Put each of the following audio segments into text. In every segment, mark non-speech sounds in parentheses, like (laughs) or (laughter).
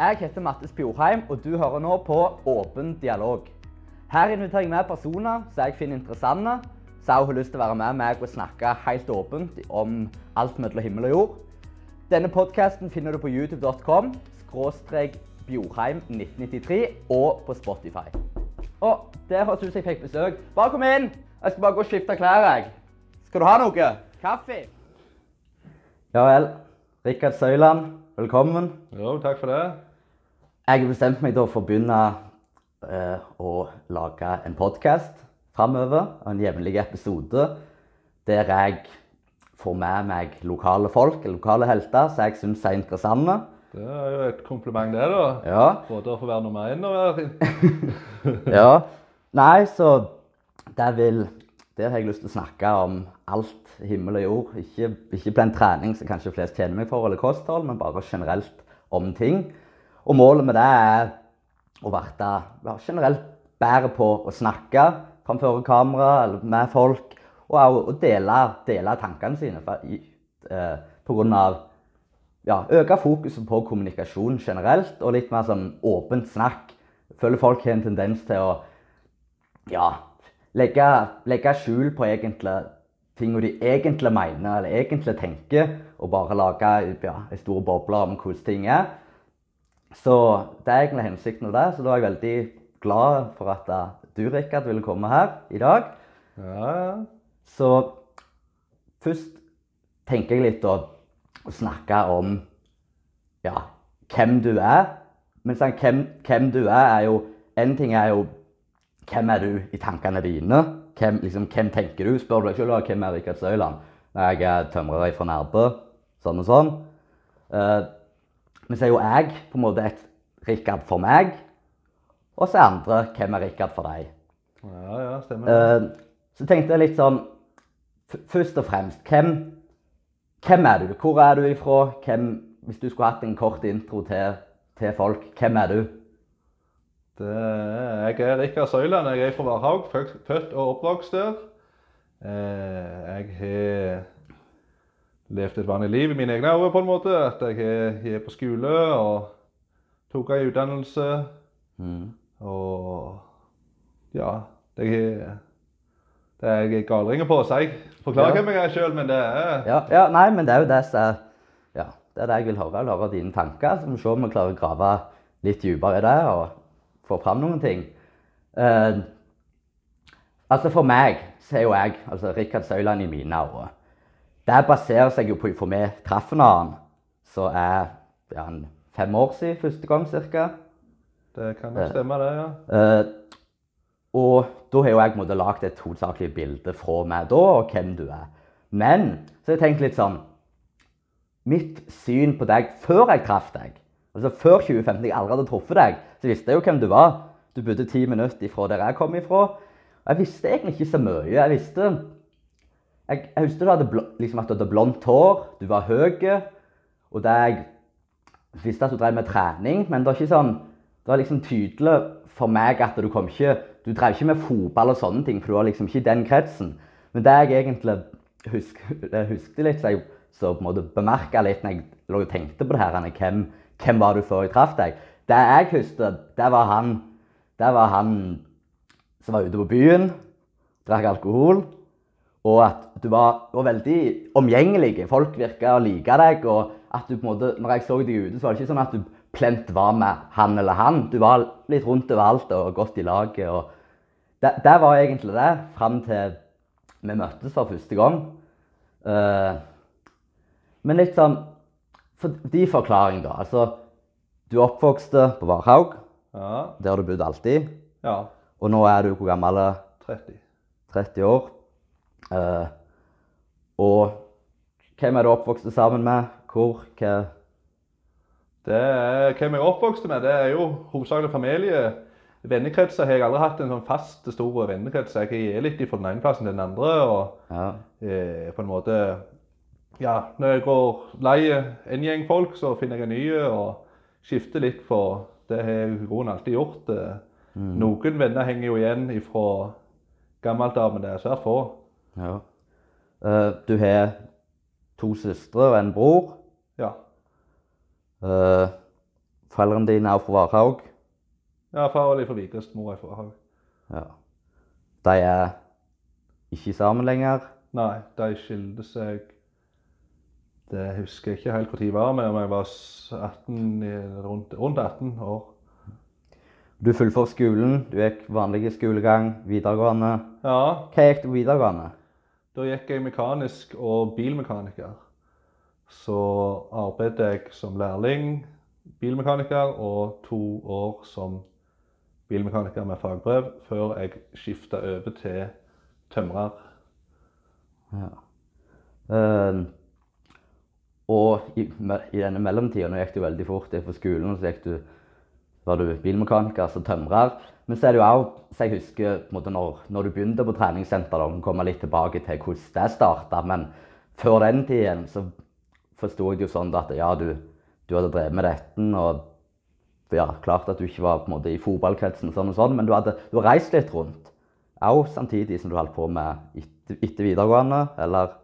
Jeg heter Mattis Bjorheim, og du hører nå på Åpen dialog. Her inviterer jeg med personer som jeg finner interessante, som har lyst til å være med meg og snakke helt åpent om alt mellom himmel og jord. Denne podkasten finner du på youtube.com skråstrek Bjorheim 1993 og på Spotify. Og der høres ut som jeg fikk besøk. Bare kom inn! Jeg skal bare gå og skifte klær, jeg. Skal du ha noe? Kaffe? Ja vel. Rikard Søyland, velkommen. Jo, takk for det. Jeg har bestemt meg da for å begynne eh, å lage en podkast framover. En jevnlig episode der jeg får med meg lokale folk, lokale helter, som jeg syns er interessante. Det er jo et kompliment, det, da. Ja. Både å få være nummer én og være (laughs) ja. Nei, så det vil Der har jeg lyst til å snakke om alt himmel og jord. Ikke, ikke en trening som kanskje flest tjener meg for, eller kosthold, men bare generelt om ting. Og målet med det er å være generelt bedre på å snakke framfor kamera eller med folk. Og også å dele, dele tankene sine for, eh, på grunn av ja, øke fokuset på kommunikasjon generelt, og litt mer sånn åpent snakk. Jeg føler folk har en tendens til å ja, legge, legge skjul på egentlig ting de egentlig mener eller egentlig tenker, og bare lage ja, en stor boble om hvordan ting er. Så det er egentlig hensikten med det. Så da er jeg veldig glad for at uh, du, Rikard, ville komme her i dag. Ja. Så først tenker jeg litt å, å snakke om ja, hvem du er. Men sånn, hvem, hvem du er, er jo En ting er jo hvem er du i tankene dine? Hvem, liksom, hvem tenker du? Spør du deg selv hvem er Rikard Søyland? Jeg er tømrer fra Nærbø. Sånn og sånn. Eh, men så er jo jeg på en måte et Rikard for meg. Og så er andre hvem er Rikard for deg? ja, ja stemmer. Eh, så tenkte jeg litt sånn Først og fremst, hvem, hvem er du? Hvor er du ifra? Hvem, hvis du skulle hatt en kort intro til, til folk, hvem er du? Det er, jeg er Rikard Søyland. Jeg er fra Varhaug, født født og oppvokst der. Eh, jeg har levd et vanlig liv i mine egne øyne, på en måte. At jeg er, på skole og tok en utdannelse. Mm. Og ja Jeg er det er galringer på, så jeg forklarer Ja. hvem jeg er sjøl, men det er Ja, ja, nei, men det er jo det som Ja, det er det jeg vil høre. Jeg vil høre dine tanker. Så må vi se om vi klarer å grave litt dypere i det og få fram noen ting. Uh, altså For meg så er jo jeg altså Rikard Søyland i mine øyne. Det baserer seg jo på For vi traff annen så er ja, en fem år siden første gang cirka. Det kan nok stemme, det, ja. Uh, og da har jo jeg på en måte lagd et hovedsakelig bilde fra meg da, og hvem du er. Men så har jeg tenkt litt sånn Mitt syn på deg før jeg traff deg, altså før 2015 jeg aldri hadde truffet deg, så visste jeg jo hvem du var. Du bodde ti minutter ifra der jeg kom ifra. Og jeg visste egentlig ikke så mye. Jeg visste Jeg, jeg husker du hadde, liksom at du hadde blondt hår, du var høy, og det jeg visste at du drev med trening, men det var ikke sånn Det var liksom tydelig for meg at du kom ikke Du drev ikke med fotball og sånne ting, for du var liksom ikke i den kretsen. Men det jeg egentlig husk, (laughs) husket litt, så jeg så på en måte bemerka litt når jeg tenkte på det her, hvem, hvem var du før jeg traff deg? Det jeg husker, det var han Det var han som var ute på byen, drakk alkohol. Og at du var, var veldig omgjengelig. Folk virka å like deg. Og at du på en måte, når jeg så deg ute, så var det ikke sånn at du plent var med han eller han. Du var litt rundt overalt og godt i laget. og Det, det var egentlig det, fram til vi møttes for første gang. Uh, men litt sånn for, De forklaring, da. Altså, du oppvokste på Varhaug. Ja. Der har du bodd alltid. ja. Og nå er du hvor gammel? 30. 30 år. Eh, og hvem er du oppvokst sammen med? Hvor? Hva? Det er, hvem jeg er oppvokst med, det er jo hovedsakelig familie. Vennekretser har jeg aldri hatt en sånn fast, stor vennekrets. Jeg er litt fra den ene plassen til den andre. og Ja. eh, på en måte Ja, når jeg går lei en gjeng folk, så finner jeg en ny og skifter litt For Det har jeg i grunnen alltid gjort. Mm. Noen venner henger jo igjen fra gammelt av, men det er svært få. Ja. Uh, du har to søstre og en bror. Ja. Uh, foreldrene dine er fra Varhaug. Ja, far er fra Vigrest, mor er fra Varhaug. Ja. De er ikke sammen lenger. Nei, de skilte seg Det husker jeg ikke helt når var, men jeg var 18, rundt, rundt 18 år. Du fullførte skolen, du gikk vanlig skolegang, videregående. Ja, Hva gikk du på videregående? Da gikk jeg mekanisk og bilmekaniker. Så arbeidet jeg som lærling bilmekaniker og to år som bilmekaniker med fagbrev før jeg skifta over til tømrer. Eh, og i, i denne mellomtida, gikk det veldig fort for skolen, så gikk du, var du bilmekaniker, altså tømrer. Men så er det jo òg, så jeg husker på en måte, når, når du begynte på treningssenter, da, vi kommer litt tilbake til hvordan det starta, men før den tiden så forsto jeg det jo sånn at ja, du, du hadde drevet med dette, og ja, klart at du ikke var på en måte i fotballkretsen og sånn og sånn, men du hadde, du reist litt rundt. Òg samtidig som du holdt på med etter, etter videregående, eller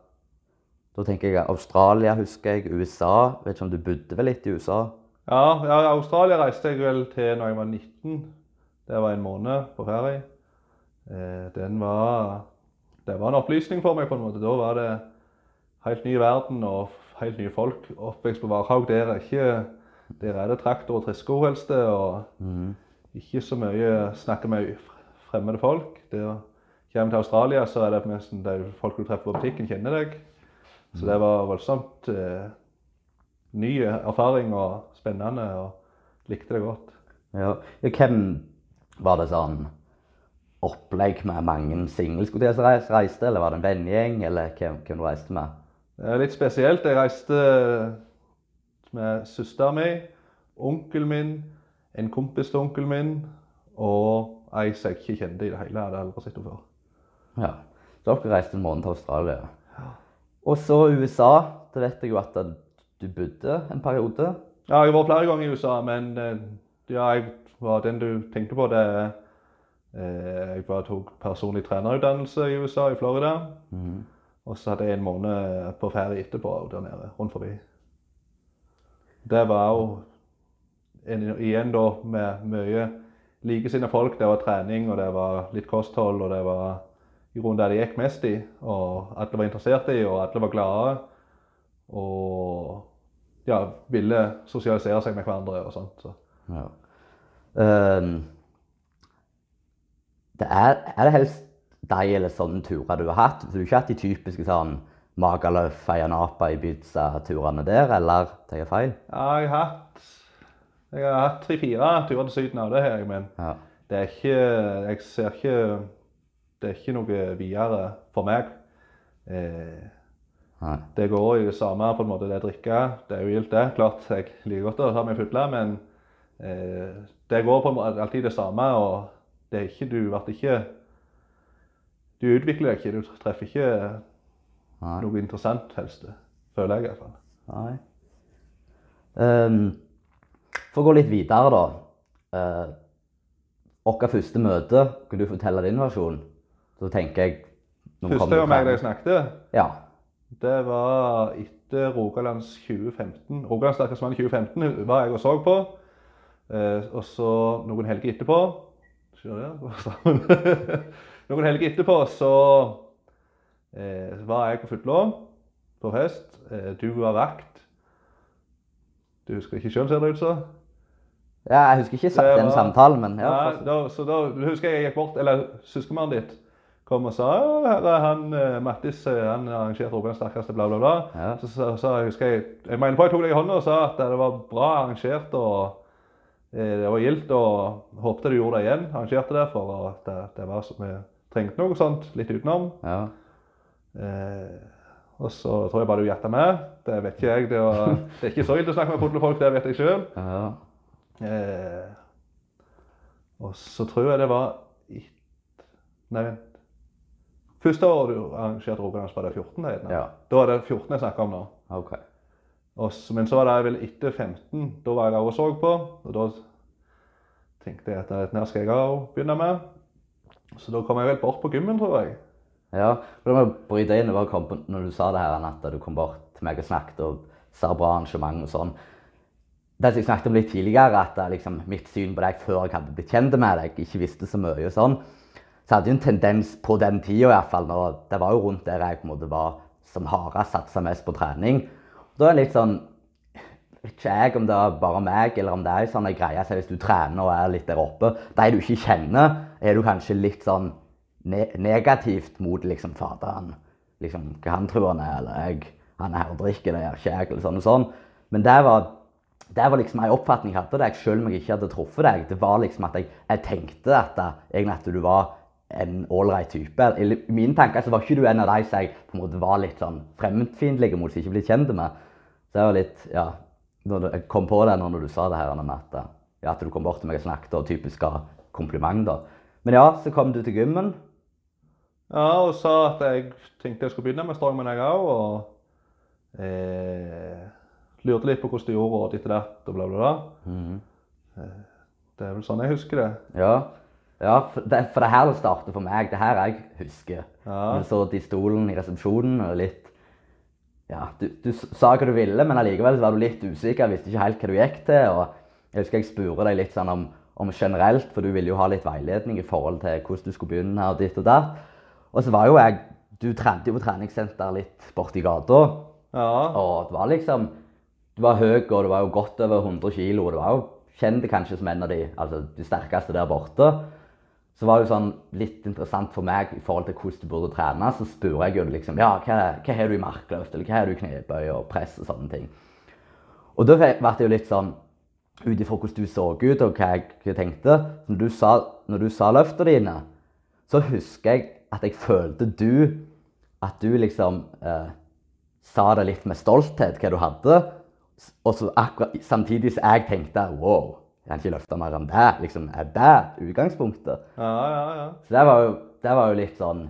da tenker jeg Australia, husker jeg, USA. Vet ikke om du bodde vel litt i USA? Ja, ja, Australia reiste jeg vel til når jeg var 19. Det var en måned på ferie. Eh, den var Det var en opplysning for meg, på en måte. Da var det helt ny verden og helt nye folk. Oppvekst på Varhaug, der er ikke Der er det traktor og tresko helst, og ikke så mye snakke med fremmede folk. Der kommer til Australia, så er det nesten de folk du treffer på butikken, kjenner deg. Så det var voldsomt eh, ny erfaring og spennende, og likte det godt. Ja. ja hvem var det sånn opplegg med mange singelskoler som reiste, eller var det en vennegjeng, eller hvem, hvem du reiste med? Det er litt spesielt. Jeg reiste med søsteren min, onkelen min, en kompis til onkelen min og ei som jeg ikke kjente i det hele. Jeg hadde aldri sett henne før. Ja. Så dere reiste en måned til Australia. Og så USA. Da vet jeg jo at du bodde en periode. Ja, jeg har vært flere ganger i USA, men eh, ja, jeg var den du tenkte på. det er, eh, Jeg bare tok personlig trenerutdannelse i USA, i Florida. Og så hadde jeg en måned på ferie etterpå der nede, rundt forbi. Det var jo en, igjen da med mye likesinnede folk. Det var trening, og det var litt kosthold, og det var i grunnen det de gikk mest i. Og alle var interessert i, og alle var glade. Og ja, ville sosialisere seg med hverandre og sånt. Så. Ja. Ehm, det er, er det helst de eller sånne turer du har hatt? Du har ikke hatt de typiske sånn Magaluf, Ayanapa, Ibiza-turene der, eller tar jeg feil? Ja, jeg har hatt jeg har hatt tre-fire turer til Syden av det her, men Ja. det er ikke Jeg ser ikke Det er ikke noe videre for meg. Eh, Nei. det går i det samme på en måte, det drikke. Det er jo gildt, det. Klart jeg liker godt å ta meg fulle, men eh, det går på alltid det samme. Og det er ikke Du blir ikke Du utvikler deg ikke. Du treffer ikke Nei. noe interessant, helst. Føler jeg i hvert fall. Nei. Um, for å gå litt videre, da. Uh, Vårt første møte, kan du fortelle din versjon? Så tenker jeg Første gang jeg snakket Ja. Det var etter Rogalands 2015. Rogalands sterkeste mann 2015 var jeg og så på. Eh, og så noen helger etterpå? (laughs) Noen helger etterpå så eh, var jeg på Futlå på fest. Eh, du var vakt. Du husker ikke sjøl, ser det ut som? ja. Jeg husker ikke Det den samtalen, men ja. Nei, da, så da husker jeg jeg gikk bort, eller søskenmannen ditt kom og sa her er han Mattis, han arrangerte Rogalands sterkeste, bla, bla, bla. Ja. Så, så, så husker jeg Jeg mener på jeg tok deg i hånda og sa at det var bra arrangert og det var gildt og håpte du gjorde det igjen. Arrangerte det for at det, det var som vi trengte noe sånt litt utenom. ja. Eh, og så tror jeg bare du gjetta med. Det vet ikke jeg. Det, var, (laughs) det er ikke så ille å snakke med fotballfolk, det vet jeg sjøl. ja. Eh, og så tror jeg det var Nei, vent. Første året du arrangerte Rogalandsbadet, var det 14? det? Ja. Da er det 14 jeg snakker om nå. OK. Og så, men så var det vel etter 15. Da var jeg også og så på. Og da tenkte jeg at dette skal jeg òg begynne med. Så da kom jeg vel bort på gymmen, tror jeg. Ja, for da må bryte inn over kampen når du sa det her, at du kom bort til meg og snakket og sa bra arrangement og sånn. det som jeg snakket om litt tidligere, at liksom, mitt syn på deg før jeg hadde blitt kjent med deg, ikke visste så mye og sånn, så hadde jeg en tendens på den tida iallfall, når det var jo rundt der jeg på en måte var som hardest satsa mest på trening. Da er det litt sånn ikke jeg om det er bare meg, eller om det er sånn greie. Så hvis du trener og er litt der oppe, de du ikke kjenner, er du kanskje litt sånn ne negativt mot liksom faderen. Liksom, hva han tror han er, eller jeg, han er her og drikker, det gjør ikke jeg, eller sånn og sånn. Men det var, det var liksom en oppfatning jeg hadde av deg, selv om jeg ikke hadde truffet deg. Det var liksom at jeg, jeg tenkte at, egentlig at du var en ålreit type. I mine tanker så var ikke du en av de som jeg på en måte var litt sånn fremmedfiendtlig mot, som ikke ble kjent med. Så det var litt, ja, jeg kom på det når du sa det her med at, ja, at du kom bort til meg og snakket og typisk ga kompliment. da. Men ja, så kom du til gymmen. Ja, og sa at jeg tenkte jeg skulle begynne med strongman, jeg òg. Og eh, lurte litt på hvordan du gjorde og ditt og datt og bla, bla, bla. Mm. Det er vel sånn jeg husker det. Ja, ja for, det, for det her starter for meg. Det her jeg husker. Ja. Vi så i stolen i resepsjonen og litt ja, du, du sa hva du ville, men allikevel var du litt usikker. Visste ikke helt hva du gikk til. og Jeg husker jeg spurte deg litt sånn om, om, generelt, for du ville jo ha litt veiledning i forhold til hvordan du skulle begynne. Og ditt og datt. Og så var jo jeg Du trente jo på treningssenter litt borti gata. Ja. Og det var liksom Du var høy, og du var jo godt over 100 kg. Du var jo kjent kanskje som en av de, altså, de sterkeste der borte så var det jo sånn litt interessant for meg i forhold til hvordan du burde trene. Så spør jeg jo liksom ja, hva, hva har du i markløft, eller hva har du i knebøy og press og sånne ting. Og da ble det jo litt sånn ut ifra hvordan du så ut og hva jeg tenkte. Når du sa, når du sa løftene dine, så husker jeg at jeg følte du At du liksom eh, sa det litt med stolthet hva du hadde. Og så akkurat samtidig som jeg tenkte wow jeg kan ikke løfte mer enn det. Liksom, er det utgangspunktet? Ja, ja, ja. Så det var, jo, det var jo litt sånn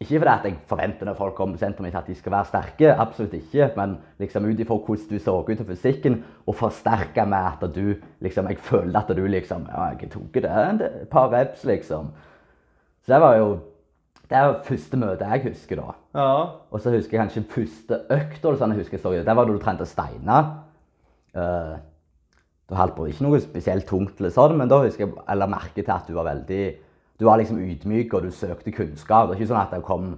Ikke fordi at jeg forventer når folk kommer på senteret mitt at de skal være sterke, absolutt ikke. Men liksom ut ifra hvordan du så ut av fysikken, og forsterka med at du liksom Jeg følte at du liksom Ja, jeg tok det et par reps, liksom. Så det var jo det er første møte jeg husker, da. ja. Og så husker jeg kanskje første økt. Sånn jeg husker, sorry, det var da du trente steiner. Uh, da holdt på ikke noe spesielt tungt, eller sånn, men da husker jeg eller merke til at du var veldig du var liksom ydmyk, og du søkte kunnskap. Det er ikke sånn at jeg kom,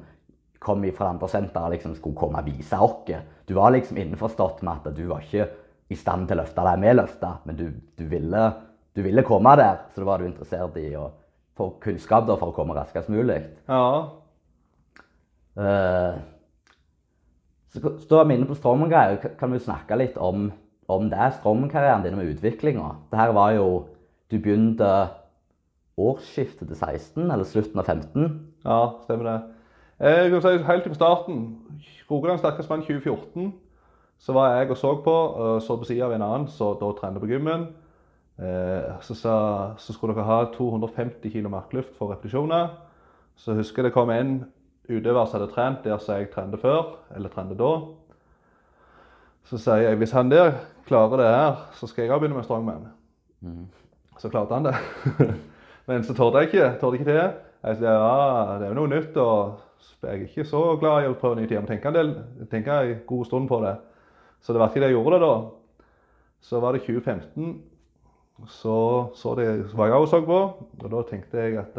kom fra andre senter og liksom skulle komme og vise oss. Du var liksom innforstått med at du var ikke i stand til å løfte det vi løfta, men du, du, ville, du, ville, komme der. Så da var du interessert i å få kunnskap da, for å komme raskest mulig. Ja. Uh, så, så da er vi inne på Strongman-greier. Kan vi snakke litt om om det er Strømmen-karrieren din med utviklinga. Det her var jo Du begynte årsskiftet til 16, eller slutten av 15? Ja, stemmer det. Jeg kan si Helt fra starten, Rogaland sterkeste mann 2014, så var jeg og så på, og så på sida av en annen som da trente på gymmen. Eh, så sa så skulle dere ha 250 kg markluft for repetisjoner. Så husker jeg det kom en utøver som hadde trent der som jeg trente før, eller trente da. Så sier jeg hvis han der klarer det her, så skal jeg òg begynne med strongman. Mm. Så klarte han det. (laughs) Men så torde jeg ikke. Torde ikke det. Jeg sa ja, det er jo noe nytt, og jeg er ikke så glad i å prøve nye tider. Men tenker en del, tenker en god stund på det. Så det var ikke det jeg gjorde det da. Så var det 2015. Så, så, det, var jeg også så på, og da tenkte jeg at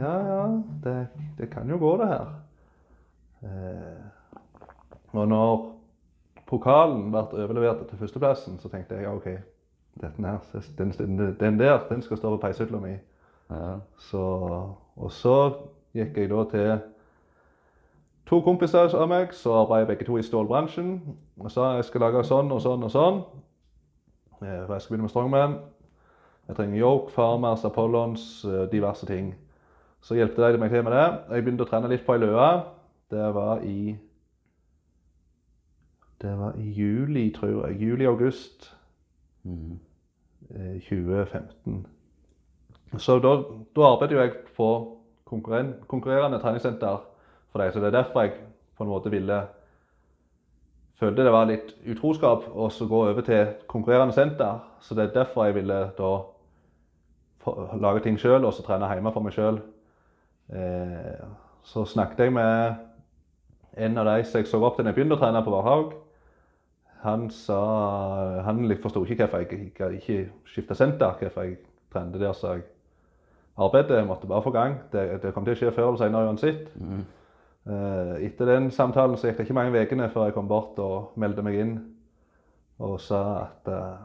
ja, ja, det, det kan jo gå, det her. Eh, og når pokalen ble overlevert til førsteplassen, så tenkte jeg OK, denne her, den, den der den skal stå på peishylla mi. Ja. Så, og så gikk jeg da til to kompiser av meg som arbeider begge to i stålbransjen. Og sa jeg skal lage sånn og sånn og sånn. Eh, for jeg skal begynne med strongman. Jeg trenger yoke, farmers, apollons, eh, diverse ting. Så hjelpte de meg til med det. Jeg begynte å trene litt på ei løe. Det var i det var i juli, tror jeg. Juli-august Mm. 2015. Så da, da arbeidet jeg på konkurrerende treningssenter for deg. Så det er derfor jeg på en måte ville Følte det var litt utroskap å gå over til konkurrerende senter. Så det er derfor jeg ville da lage ting sjøl og så trene hjemme for meg sjøl. Eh, så snakket jeg med en av de som jeg så opp til da jeg begynte å trene på Varhaug han sa Han forsto ikke hvorfor jeg ikke, ikke skifta senter, hvorfor jeg trente der så jeg arbeidet. Jeg måtte bare få gang. Det, det kom til å skje før eller senere uansett. Eh, etter den samtalen så gikk det ikke mange ukene før jeg kom bort og meldte meg inn og sa at eh,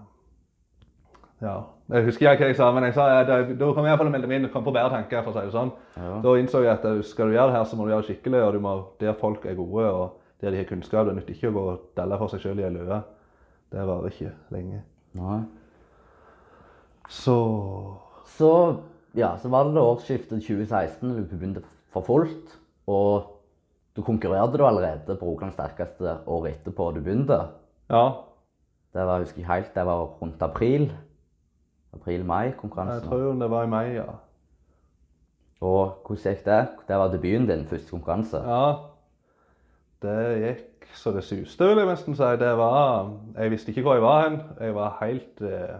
Ja, jeg husker ikke hva jeg sa, men jeg sa at da da kom jeg i hvert fall og meldte meg inn og kom på bedre tanker. for å si det sånn. Ja. Da innså jeg at eh, skal du gjøre det her, så må du gjøre det skikkelig, og du må, der folk er gode og der de har kunnskap. Det nytter ikke å gå og dalle for seg sjøl i ei løe. Det varer ikke lenge. Nei. Så Så, ja, så var det da årsskiftet 2016 du begynte for fullt. Og du konkurrerte du allerede på Rogalands sterkeste året etterpå du begynte. ja, Det var, jeg husker ikke helt, det var rundt april. April-mai jeg tror det var i mai, ja. Og hvordan gikk det? Det var debuten din, første konkurranse. Ja, det gikk så det suste, vil jeg nesten si. Det var Jeg visste ikke hvor jeg var hen. Jeg var helt, eh,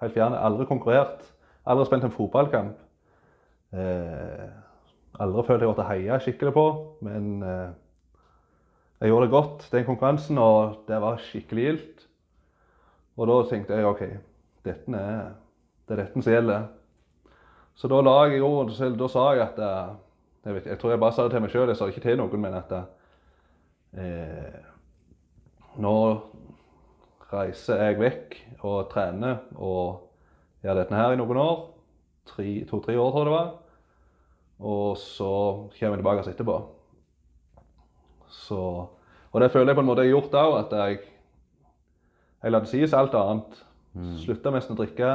helt fjern. Aldri konkurrert. Aldri spilt en fotballkamp. Eh, aldri følt jeg måtte heia skikkelig på. Men eh, jeg gjorde det godt, den konkurransen, og det var skikkelig gildt. Og da tenkte jeg OK, dette er, det er dette som gjelder. Så da la jeg i ord, selv, da sa jeg at eh, jeg, vet, jeg tror jeg bare sa det til meg sjøl, jeg sa det ikke til noen, men at eh, Nå reiser jeg vekk og trener og gjør dette her i noen år. To-tre år, tror jeg det var. Og så kommer jeg tilbake etterpå. Så, og det føler jeg på en måte jeg har gjort òg, at jeg, jeg lar det sies alt annet. Slutta nesten å drikke.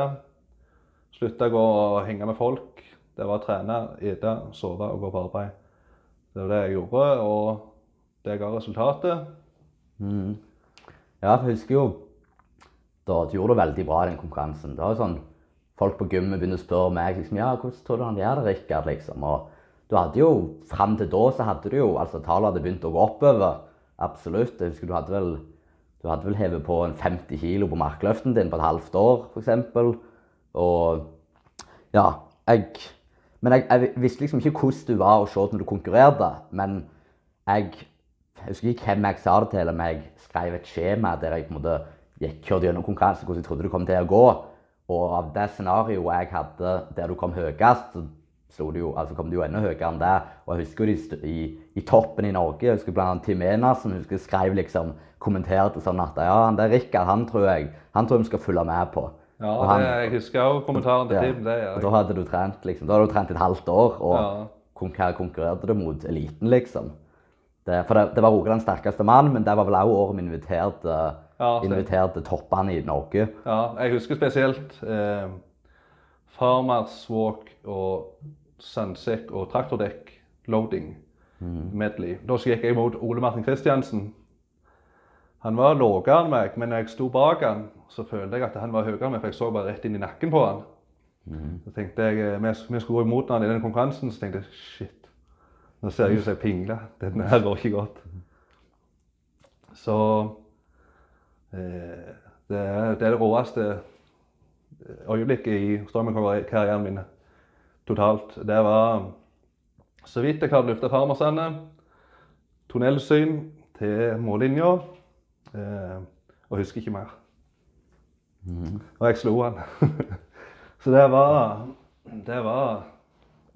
Slutta å gå og henge med folk. Det var å trene, ete, sove og gå på arbeid. Det var det jeg gjorde, og det ga resultatet. Mm. Ja, for jeg husker jo da du gjorde det veldig bra i den konkurransen. Det var jo sånn, Folk på gymmet begynner å spørre meg liksom, ja, hvordan tror du han gjør det, Rikard. Liksom. Og du hadde jo, Fram til da så hadde du jo altså Tallene hadde begynt å gå oppover. Absolutt. Jeg husker du hadde vel du hadde vel hevet på en 50 kilo på markløften din på et halvt år, f.eks. Og ja, jeg Men jeg, jeg visste liksom ikke hvordan du var å se når du konkurrerte. Men jeg jeg husker ikke hvem jeg sa det til, eller om jeg skrev et skjema der jeg på en måte gikk, kjørte gjennom konkurransen, hvordan jeg trodde det kom til å gå. Og av det scenarioet jeg hadde der du kom høyest, så du jo, altså kom du jo enda høyere enn det. Og jeg husker de i, i toppen i Norge, jeg husker annet Tim husker jeg skrev liksom, kommenterte sånn at ja, han der Rikard, han tror jeg, han tror vi skal følge med på. Ja, Og han- det, jeg husker også kommentaren til Ja. Tim. Det ja. Og da hadde du trent liksom, da hadde du trent et halvt år, og Ja. konkurrerte du mot eliten, liksom. Det, for det, det var Rogalands sterkeste mann, men det var vel også året vi inviterte, Ja, inviterte toppene i Norge. Ja, jeg husker spesielt eh, Farmers Walk og sandsekk og traktordekk loading medley. Da gikk jeg mot Ole Martin Kristiansen. Han var lavere enn meg, men når jeg sto bak han, så følte jeg at han var høyere enn meg, for jeg så bare rett inn i nakken på han. Så tenkte jeg, eh, vi skulle gå imot han i den konkurransen, så tenkte jeg shit. Nå ser jeg ut som jeg pingler. Denne her går ikke godt. Så eh, det, er, det er det råeste øyeblikket i strømmekarrieren min totalt. Det var så vidt jeg hadde lufta farmersandet, tunnelsyn til mållinja, eh, og husker ikke mer. Og jeg slo han. (laughs) så det var Det var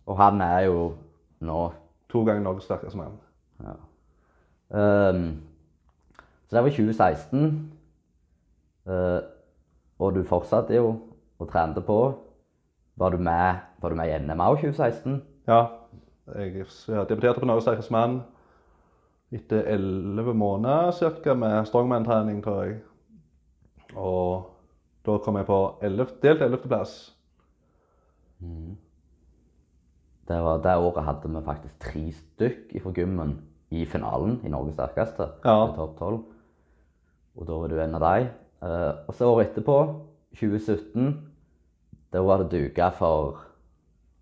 Og han er jo nå to ganger Norges sterkeste mann. ehm, Så det var 2016. Uh, og du fortsatte jo og trente på. Var du med, var du med i NM òg 2016? Ja. Jeg, jeg debuterte på Norges sterkeste mann etter elleve måneder cirka, med strongman-trening, tror jeg. Og da kom jeg på 11, delt ellevteplass. Det, var, det året hadde vi faktisk tre stykk fra gymmen i finalen i Norges sterkeste. Ja. i topp 12. Og da var du en av de. Uh, og så året etterpå, 2017, da var det duka for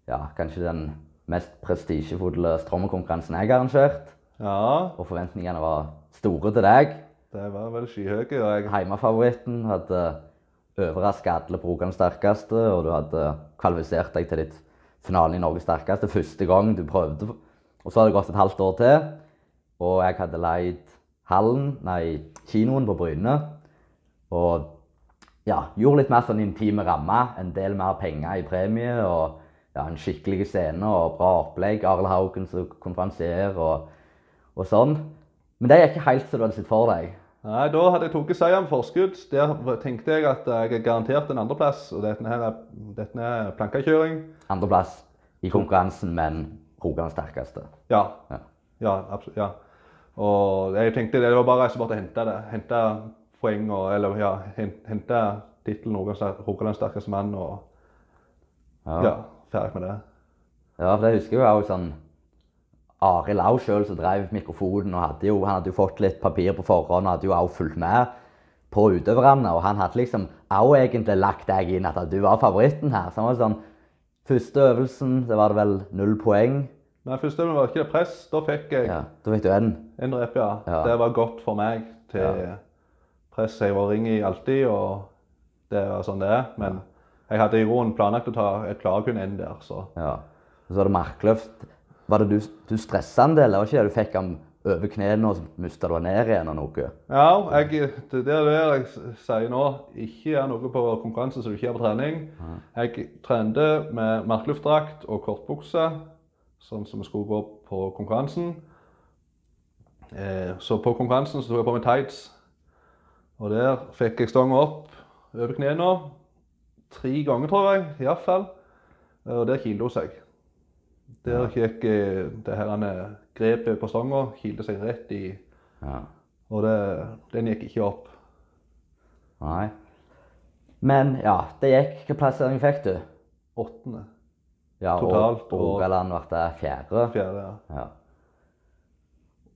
ja, kanskje den mest prestisjefulle strømmekonkurransen jeg har arrangert. Ja, Og forventningene var store til deg. det var vel skyhøye. Jeg, Hjemmefavoritten hadde overraska alle på Rogalands sterkeste, og du hadde kvalifisert deg til ditt finalen i Norges sterkeste første gang du prøvde. Og så hadde det gått et halvt år til, og jeg hadde leid hallen, nei, kinoen på Bryne. Og ja, gjorde litt mer sånn intime rammer. En del mer penger i premie. Og ja, en skikkelig scene og bra opplegg. Arild Haugen som konferansier og, og sånn. Men det gikk ikke helt som du hadde sett for deg. Nei, da hadde jeg tatt seieren med forskudd. Der tenkte jeg at jeg er garantert en andreplass. Og dette her er, dette er plankekjøring. Andreplass i konkurransen, men Rogalands sterkeste. Ja. Ja. Ja, absolutt. Ja. Og jeg tenkte det var bare å hente det. Hente poeng og Eller ja, hente tittelen Rogalands sterkeste mann og Ja. ferdig med det. Ja, for det husker jeg jo også sånn Arild Au sjøl som drev mikrofonen, og hadde jo, han hadde jo fått litt papir på forhånd og hadde jo også fulgt med på utøverne. Og han hadde liksom òg egentlig lagt deg inn at du var favoritten her. Så han var sånn Første øvelsen, det var det vel null poeng. Nei, første øvelsen var ikke det press. Da fikk jeg Ja, Da fikk du en. en rep, ja. Ja. Det var godt for meg til Ja. press jeg var ring i alltid, og det var sånn det er. Men jeg hadde i roen planlagt å ta Jeg klarer kun én der, så Ja. Og så var det markløft. Var det du, du stressa en del? Ikke det du fikk ham over knærne, og så mista du han ned igjen og noe? Ja, jeg, det er det jeg sier nå. Ikke gjør noe på konkurranse som du ikke gjør på trening. Jeg trente med markluftdrakt og kortbukse, sånn som vi skulle gå på konkurransen. Eh, så på konkurransen så tok jeg på meg tights. Og der fikk jeg stanga opp over knærne. Tre ganger, tror jeg, iallfall. Og der hun seg. Der gikk eh, det her grepet på stanga, kilte seg rett i Ja. og det, den gikk ikke opp. Nei. Men ja, det gikk. Hvilken plassering fikk du? Åttende. Ja, Totalt, Og, og og- Rogaland ble fjerde. Fjerde, ja. Ja.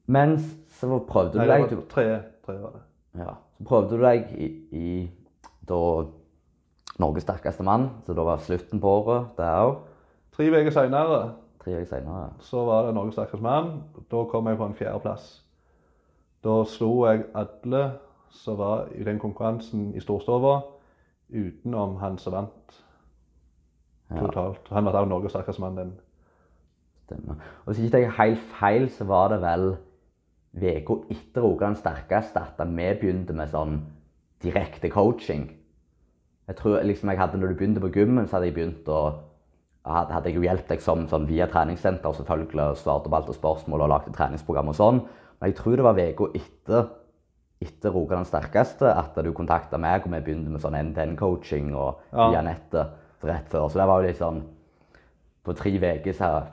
Men så prøvde du deg Nei, det var tre, tre var det. ja, Så prøvde du deg i, i da Norges sterkeste mann, så da var slutten på året, det òg. Tre uker seinere Tre uker seinere. så var det Norges sterkeste mann. Da kom jeg på en fjerdeplass. Da slo jeg alle som var i den konkurransen i storstova, utenom han som vant Ja. totalt. Han var også Norges sterkeste mann den. Stemmer. Og hvis ikke jeg tar helt feil, så var det vel uka etter Rogaland sterkeste at vi begynte med sånn direkte coaching. Jeg tror liksom jeg hadde, når du begynte på gymmen, så hadde jeg begynt å hadde, jeg jo hjulpet deg som sånn via treningssenter selvfølgelig, og svarte på alle spørsmål og lagde treningsprogram og sånn. Men jeg tror det var uka etter, etter Rogaland sterkeste at du kontakta meg, og vi begynte med sånn end-to-end-coaching og Ja. via nettet rett før. Så det var jo litt sånn På tre uker så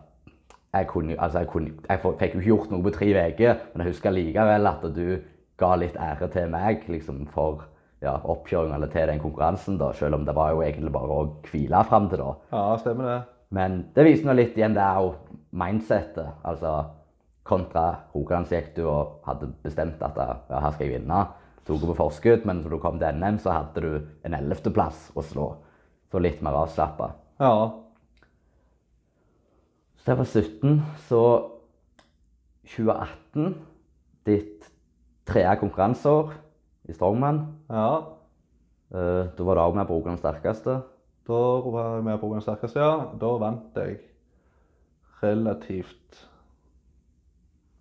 jeg, kunne, altså jeg, kunne, jeg fikk jo ikke gjort noe på tre uker, men jeg husker likevel at du ga litt ære til meg liksom for ja, oppkjøringa til den konkurransen, da, selv om det var jo egentlig bare å hvile fram til da. Ja, stemmer det. Men det viser nå litt igjen det er jo mindsettet. Altså kontra Rogaland så gikk du og hadde bestemt at ja, her skal jeg vinne. Tok du på forskudd, men når du kom til NM, så hadde du en ellevteplass å slå. Så litt mer avslappa. Ja. Så det var 17. Så 2018, ditt tredje konkurranseår i Strongman. Ja. Eh, da var da med på Rogaland sterkeste. Da var jeg med på den sterkeste, ja. Da vant jeg relativt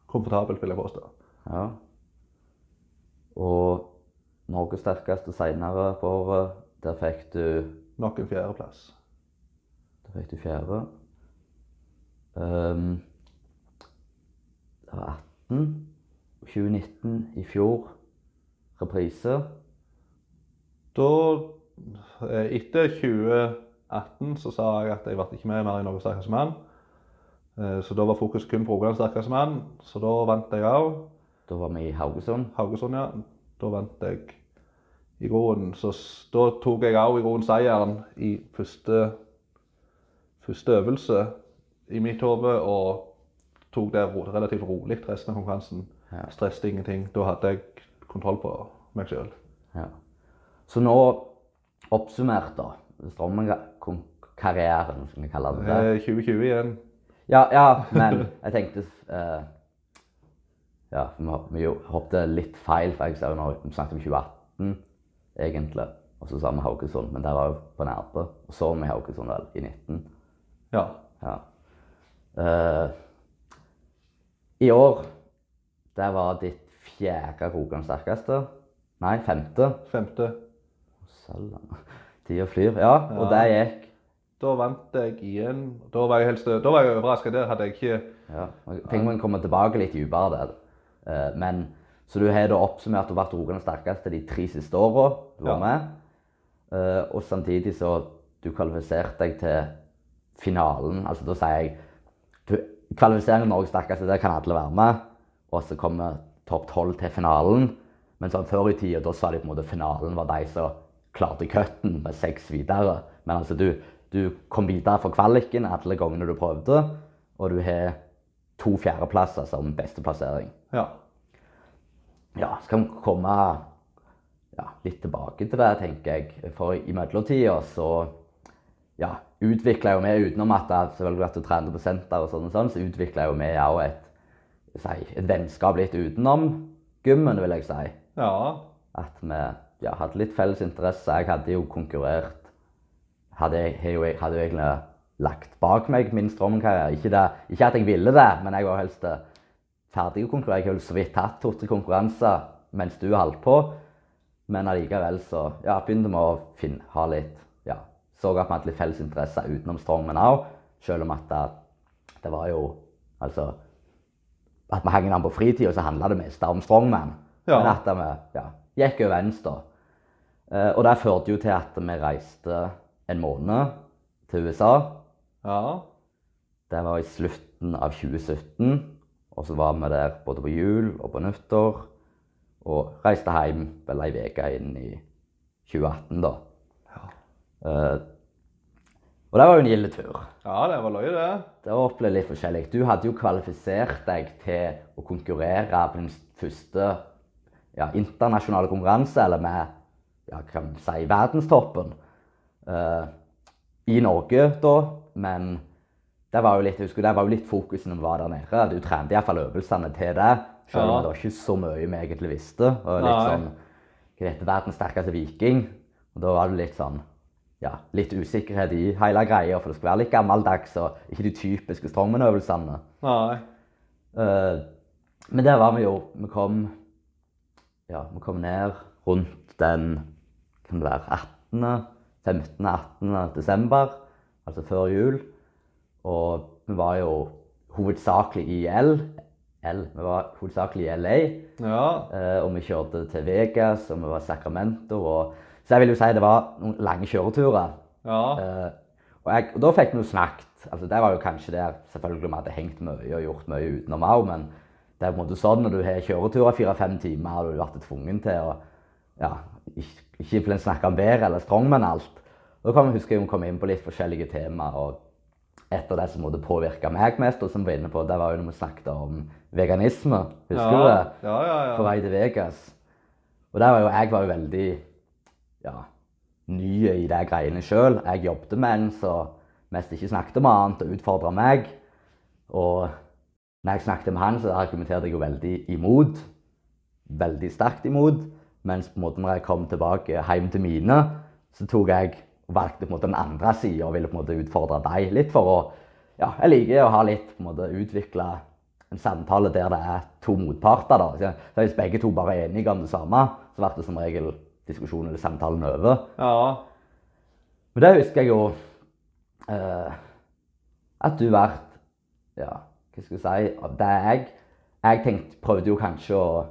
komfortabelt, vil jeg påstå. Ja. Og Norges sterkeste seinere på året, der fikk du Nok en fjerdeplass. Der fikk du fjerde. Um, det var 18. 2019 i fjor. Reprise. Da, eh, etter 2018, så sa jeg at jeg ble ikke med mer i Norges sterkeste mann. Eh, Så da var fokus kun på Rogalands sterkeste mann. Så da vant jeg òg. Da var vi i Haugesund. Haugesund, ja. Da vant jeg i grunnen. Så da tok jeg òg i grunnen seieren i første, første øvelse i mitt hode, og tok det relativt rolig resten av konkurransen. Ja. Stresset ingenting. Da hadde jeg kontroll på meg sjøl. Ja. Så nå oppsummert, da. Strømmen-karrieren, som vi kaller det. det. 2020 igjen. Ja, ja, men jeg tenkte eh, Ja, vi, vi hoppet litt feil, for jeg ser jo nå vi snakket om 2018, egentlig. Og så sa vi Haugesund, men der var jo på nærme. Og så vi Haugesund vel, i 19. Ja. Ja. Eh, I år, det var ditt fjerde Rogaland sterkeste. Nei, femte. Femte. Sølv. (laughs) Tida flyr. Ja, og Ja. det gikk Da vant jeg igjen. Da var jeg, helst, da var jeg overraska. Der hadde jeg ikke Ja, man kommer tilbake litt dypere der. Eh, men, så du har da oppsummert og vært Rogalands sterkeste de tre siste åra du var Ja. med. Eh, og samtidig så du kvalifiserte deg til finalen. Altså da sier jeg du, Kvalifisering av Norges sterkeste, der kan alle være med. Og så kommer topp tolv til finalen. Men sånn før i tida, da sa de på en måte finalen var de som klarte cutten med seks videre. Men altså du, du kom videre for kvaliken alle gangene du prøvde. Og du har to fjerdeplasser som beste plassering. Ja. Ja, skal vi komme ja, litt tilbake til det, tenker jeg. For i mellomtida så ja, utvikla jo vi, utenom at det selvfølgelig at du trener på senter og sånn, og sånn, så utvikla jo vi òg et, si, et vennskap litt utenom gymmen, vil jeg si. Ja. At vi ja, hadde litt felles interesse. Jeg hadde jo konkurrert Hadde, jeg- hadde jo egentlig lagt bak meg min strongman-karriere. Ikke, det- ikke at jeg ville det, men jeg var helst eh, ferdig å konkurrere. Jeg jo så vidt hatt to-tre konkurranser mens du holdt på. Men allikevel så ja, begynte vi å finne, ha litt ja, Så at vi hadde litt felles interesse utenom strømmen òg. Selv om at det, det var jo Altså At vi hang sammen på fritida, så handla det mest om strongman. Ja. Men at vi ja, gikk overens, da. Eh, og det førte jo til at vi reiste en måned til USA. Ja. Det var i slutten av 2017. Og så var vi der både på jul og på nyttår. Og reiste hjem vel ei uke inn i 2018, da. Eh, og det var jo en gild tur. ja, det var løye, det. Det var opplevd litt forskjellig. Du hadde jo kvalifisert deg til å konkurrere på den første ja, internasjonale konkurranse, eller med ja, kan vi si verdenstoppen. uh, I Norge, da. Men det var jo litt, husker, det var jo litt fokus når vi var der nede. Du trente iallfall øvelsene til det. Selv om Ja. det var ikke så mye vi egentlig visste. Og litt sånn, hva heter verdens sterkeste viking. Og da var det litt sånn ja, litt usikkerhet i hele greia, for det skulle være litt gammeldags og ikke de typiske strongman-øvelsene. Nei. Eh, men der var vi jo Vi kom ja, vi kom ned rundt den kan det være 18., 15.-18. desember, altså før jul. Og vi var jo hovedsakelig i L. L. Vi var hovedsakelig i LA. Ja. Eh, og vi kjørte til Vegas, og vi var i Sacramento. Og, så jeg vil jo si det var noen lange kjøreturer. Ja. Eh, og, jeg, og da fikk vi jo snakket. Altså, det var jo kanskje der selvfølgelig vi hadde hengt mye og gjort mye utenom òg, men det er på en måte sånn når du har kjøreturer fire-fem timer og du har vært tvungen til å ja, ikke, ikke for snakke om vær eller strongman alt. Da kan vi huske hun kom inn på litt forskjellige temaer. og et av det som måtte påvirke meg mest, og som var inne på, det var jo når vi snakket om veganisme. Husker du det? Ja, ja, ja. på vei til Vegas. Og der var jo, jeg var jo veldig ja, ny i de greiene sjøl. Jeg jobbet med en som mest ikke snakket om annet og utfordra meg. Og når jeg snakket med han, så argumenterte jeg jo veldig imot. Veldig sterkt imot. Mens på en måte når jeg kom tilbake hjem til mine, så tok jeg valgte på en måte den andre sida og ville på en måte utfordre deg litt for å Ja, jeg liker å ha litt på en måte utvikla en samtale der det er to motparter. da. Så så Hvis begge to bare er enige om det samme, så blir det som regel diskusjonen eller samtalen over. Ja. Men det husker jeg jo eh, At du ble Ja, hva skal jeg si Det jeg Jeg tenkte, prøvde jo kanskje å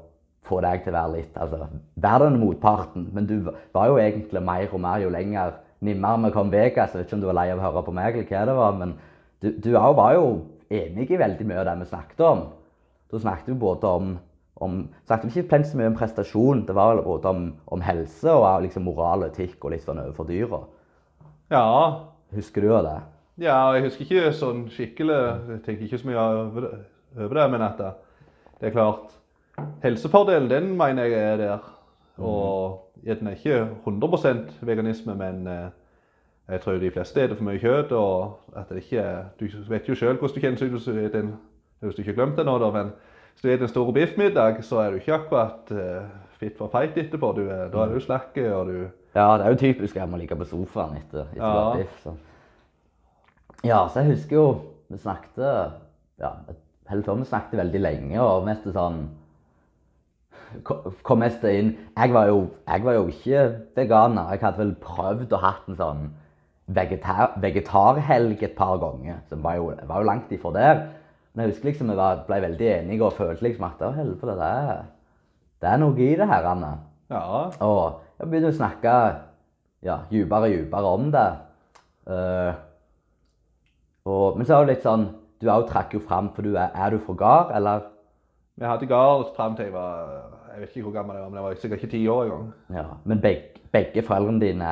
få deg til å være litt altså, Være den motparten, men du var jo egentlig mer og mer jo lenger nimmere vi kom Vegas. Jeg vet ikke om du var lei av å høre på meg, eller hva det var, men du, du var jo enig i veldig mye av det vi snakket om. Da snakket vi både om, om snakket vi ikke så mye om prestasjon, det var vel både om, om helse og liksom moral og etikk og litt sånn overfor dyra. ja. Husker du av det? Ja, jeg husker ikke sånn skikkelig Jeg tenker ikke så mye over det, over det men at det, det er klart Helsefordelen, den mener jeg er der. Og gjerne er ikke 100% veganisme, men eh, jeg tror de fleste spiser for mye kjøtt. Og at det ikke er Du vet jo sjøl hvordan du kjennes ut hvis du spiser en hvis du ikke har glemt det nå, da, men hvis du spiser en stor biffmiddag, så er du ikke akkurat eh, fit for fight etterpå. Du er, da er du slakk, og du Ja, det er jo typisk at man ligger på sofaen etter, etter Ja. biff. Så. Ja, så jeg husker jo Vi snakket ja, Helt før vi snakket veldig lenge, og mest sånn kom mest inn jeg var, jo, jeg var jo ikke veganer. Jeg hadde vel prøvd å hatt en sånn vegetar, vegetarhelg et par ganger. Så jeg var jo, jeg var jo langt ifra der. Men jeg husker liksom var, ble veldig enige og følte liksom at å helvete, det er, det er noe i det her, Anne. Ja. Og jeg begynte å snakke ja, dypere og dypere om det. Uh, og, men så er det litt sånn Du òg trakk jo fram, for du er, er du fra gard, eller? Vi hadde gard fram til jeg var Jeg vet ikke hvor gammel jeg var, men jeg var sikkert ikke ti år engang. Ja. Men begge, begge foreldrene dine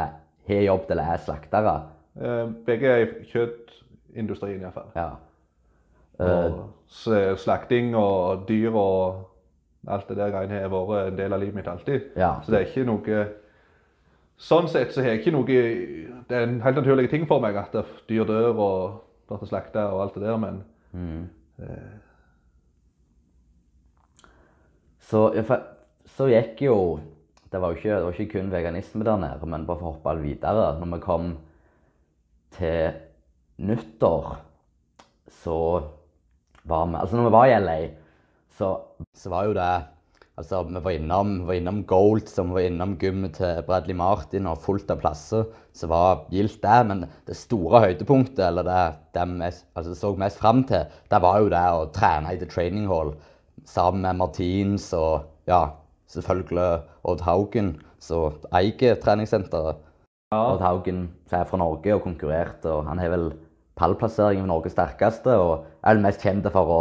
har jobbet eller er slaktere? Eh, begge er i kjøttindustrien iallfall. Ja. Eh, Og slakting og dyr og alt det der greiene har vært en del av livet mitt alltid. ja. Så det er ikke noe Sånn sett så har jeg ikke noe Det er en helt naturlig ting for meg at dyr dør og blir slakta og alt det der, men Mm. Så, ja, for, så gikk jo det var jo ikke, var ikke kun veganisme der nede, men bare for å hoppe litt videre. Når vi kom til nyttår, så var vi Altså, når vi var i LA, så, så var jo det Altså, vi var innom, vi var innom Gold, som var innom gymmet til Bradley Martin, og fullt av plasser. Så var gildt det, men det store høydepunktet, eller det det vi altså, så mest fram til, det var jo det å trene i The Training Hall sammen med Martins og ja, selvfølgelig Odd Haugen, som eier treningssenteret. Odd Haugen er fra Norge og konkurrerte, og han har vel pallplassering ved Norges sterkeste, og er mest kjent for å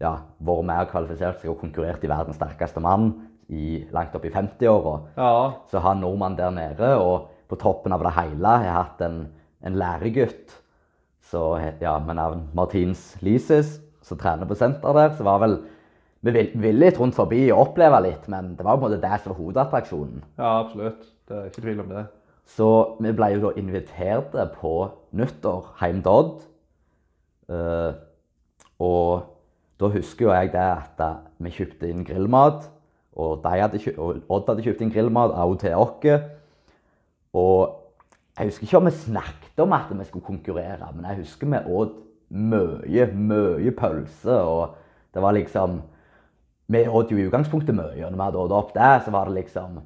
ja, være mer kvalifisert seg og konkurrert i verdens sterkeste mann i, langt opp i 50-åra. ja. Så har nordmann der nede, og på toppen av det hele har jeg hatt en, en læregutt så, ja, med navn Martins Lises, som trener på senter der. Så var vel Vi vil- ville litt rundt forbi og oppleve litt, men det var på en måte det som var hovedattraksjonen. ja, absolutt. Det er ikke tvil om det. Så vi ble jo da invitert på nyttår hjem til Odd. Eh, og da husker jo jeg det at vi kjøpte inn grillmat. Og, de hadde kjøpt, og Odd hadde kjøpt inn grillmat og til oss. Og jeg husker ikke om vi snakket om at vi skulle konkurrere, men jeg husker vi åt mye, mye pølse. Og det var liksom Vi åt jo i utgangspunktet mye, når vi hadde åt opp det, så var det liksom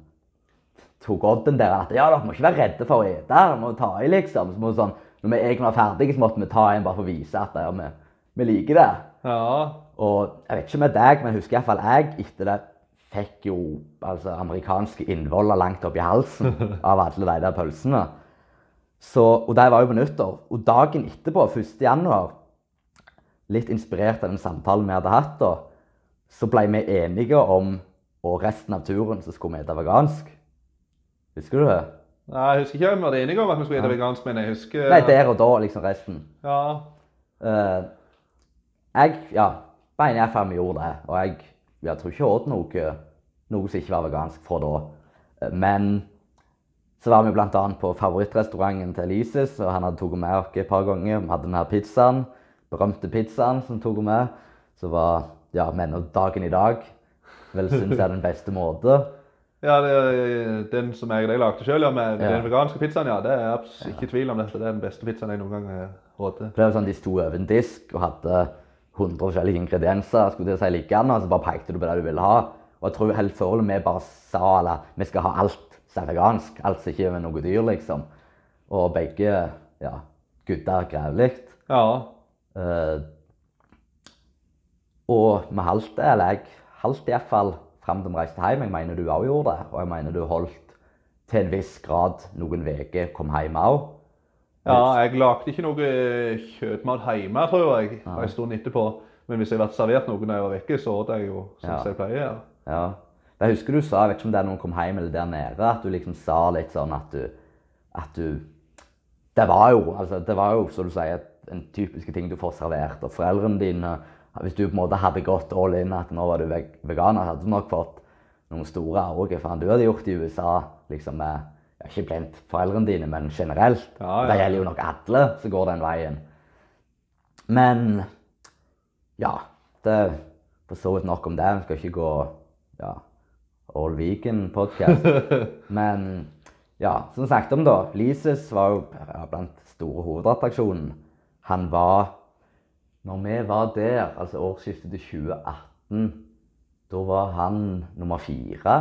tok Odden der at ja, dere må ikke være redde for å ete. Dere må ta i, liksom. Så må sånn, når vi egentlig var ferdige, så måtte vi ta en bare for å vise at ja, vi, vi liker det. Ja. Og jeg vet ikke med deg, men jeg husker iallfall jeg etter det fikk jo altså, amerikanske innvoller langt opp i halsen (laughs) av alle de der pølsene. Så, og det var jo på nyttår. Og dagen etterpå, 1. januar, litt inspirert av den samtalen vi hadde hatt da, så ble vi enige om og resten av turen så skulle vi spise vegansk. Husker du det? Nei, Jeg husker ikke om vi var enige om at vi skulle spise vegansk, men jeg husker Nei, der og da, liksom resten. Ja. Uh, jeg ja, beina iallfall vi gjorde det. Og jeg, jeg tror ikke jeg åt noe, noe som ikke var vegansk fra da. Men så var vi bl.a. på favorittrestauranten til Elises, og han hadde tatt med oss et par ganger. Vi hadde den her pizzaen, berømte pizzaen som tok med. Som var ja, men dagen i dag vel syns er den beste måte. Ja, det Den som jeg deg lagde sjøl, ja, med Ja. den veganske pizzaen, ja. Det er ikke tvil om dette. Det er den beste pizzaen jeg noen gang har spist. det var sånn, De sto over en disk og hadde 100 forskjellige ingredienser. skulle til å si liggende, og Så bare pekte du på det du ville ha. Og jeg tror helt forholdet vi bare sa eller, vi skal ha alt som er vegansk. Alt som ikke er noe dyr, liksom. Og begge ja, gutta grevlig. Ja. Eh, og vi holdt det, eller jeg holdt iallfall fram til vi reiste hjem. Jeg mener du òg gjorde det. Og jeg mener du holdt til en viss grad noen uker, kom hjem òg. ja, jeg lagde ikke noe kjøttmat hjemme, tror jeg, en stund etterpå. Men hvis jeg ble servert noe når jeg var vekke, så åt jeg jo som Ja. jeg pleier. Ja. Ja. Jeg husker du sa, jeg vet ikke om det er noen kom hjem eller der nede, at du liksom sa litt sånn at du At du Det var jo, altså, det var jo, som du sier, en typiske ting du får servert. Og foreldrene dine Hvis du på en måte hadde gått all in at nå var du veg- veganer, hadde du nok fått noen store auger. For du hadde gjort i USA liksom med Ikke blant foreldrene dine, men generelt. Ja, ja. Det gjelder jo nok alle som går den veien. Men ja, det er for så vidt nok om det. Vi skal ikke gå ja, All Vegan-podkast. (laughs) Men ja, som sagt om da. Lises var jo blant store hovedattraksjonen. Han var Når vi var der, altså årsskiftet til 2018, Da var han nummer fire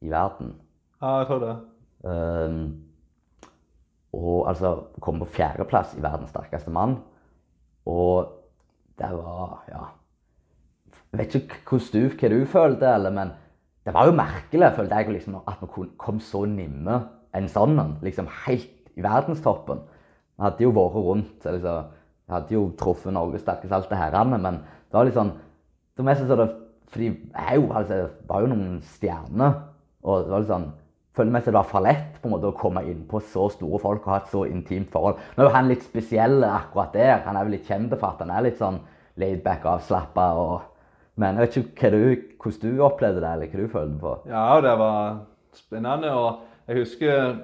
i verden. Ja, jeg tror det. Um, og altså kom på fjerdeplass i verdens sterkeste mann. Og det var Ja. Jeg vet ikke hvordan du, hva du følte, eller, men det var jo merkelig følte jeg, liksom, at vi kom så nimme en sånn en. Liksom helt i verdenstoppen. Vi hadde jo vært rundt. liksom, Vi hadde jo truffet Norges sterkeste alt det herrene, men det var litt sånn det var mest sånn det, For de er jo, altså, var jo noen stjerner. Og det var litt sånn føler mest det var for lett på en måte å komme inn på så store folk og ha et så intimt forhold. Nå er jo han litt spesiell akkurat der. Han er jo litt kjent for at han er litt sånn laidback, avslappa og Men jeg vet ikke du, hvordan du opplevde det, eller hva du følte på. Ja, det var spennende. Og jeg husker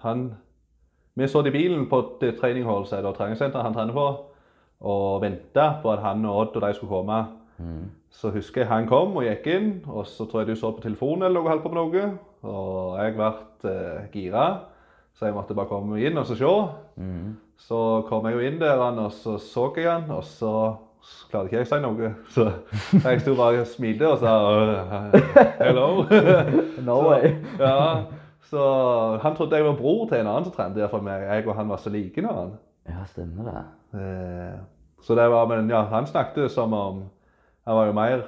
han Vi satt i bilen på det som er det treningssenteret han trener på, og venta på at han og Odd og de skulle komme. Så husker jeg han kom og gikk inn, og så tror jeg du så på telefonen eller noe, holdt på med noe. Og jeg ble eh, gira, så jeg måtte bare komme inn og så se. Så kom jeg jo inn der, og så så jeg han, og så klarte ikke jeg å si noe. Så jeg sto bare og smilte og sa uh, hello. (laughs) No (laughs) way. ja, så han trodde jeg var bror til en annen som trente for meg. Jeg og han var så like når han. Ja, stemmer det. Eh, så det var, men ja, han snakket som om Han var jo mer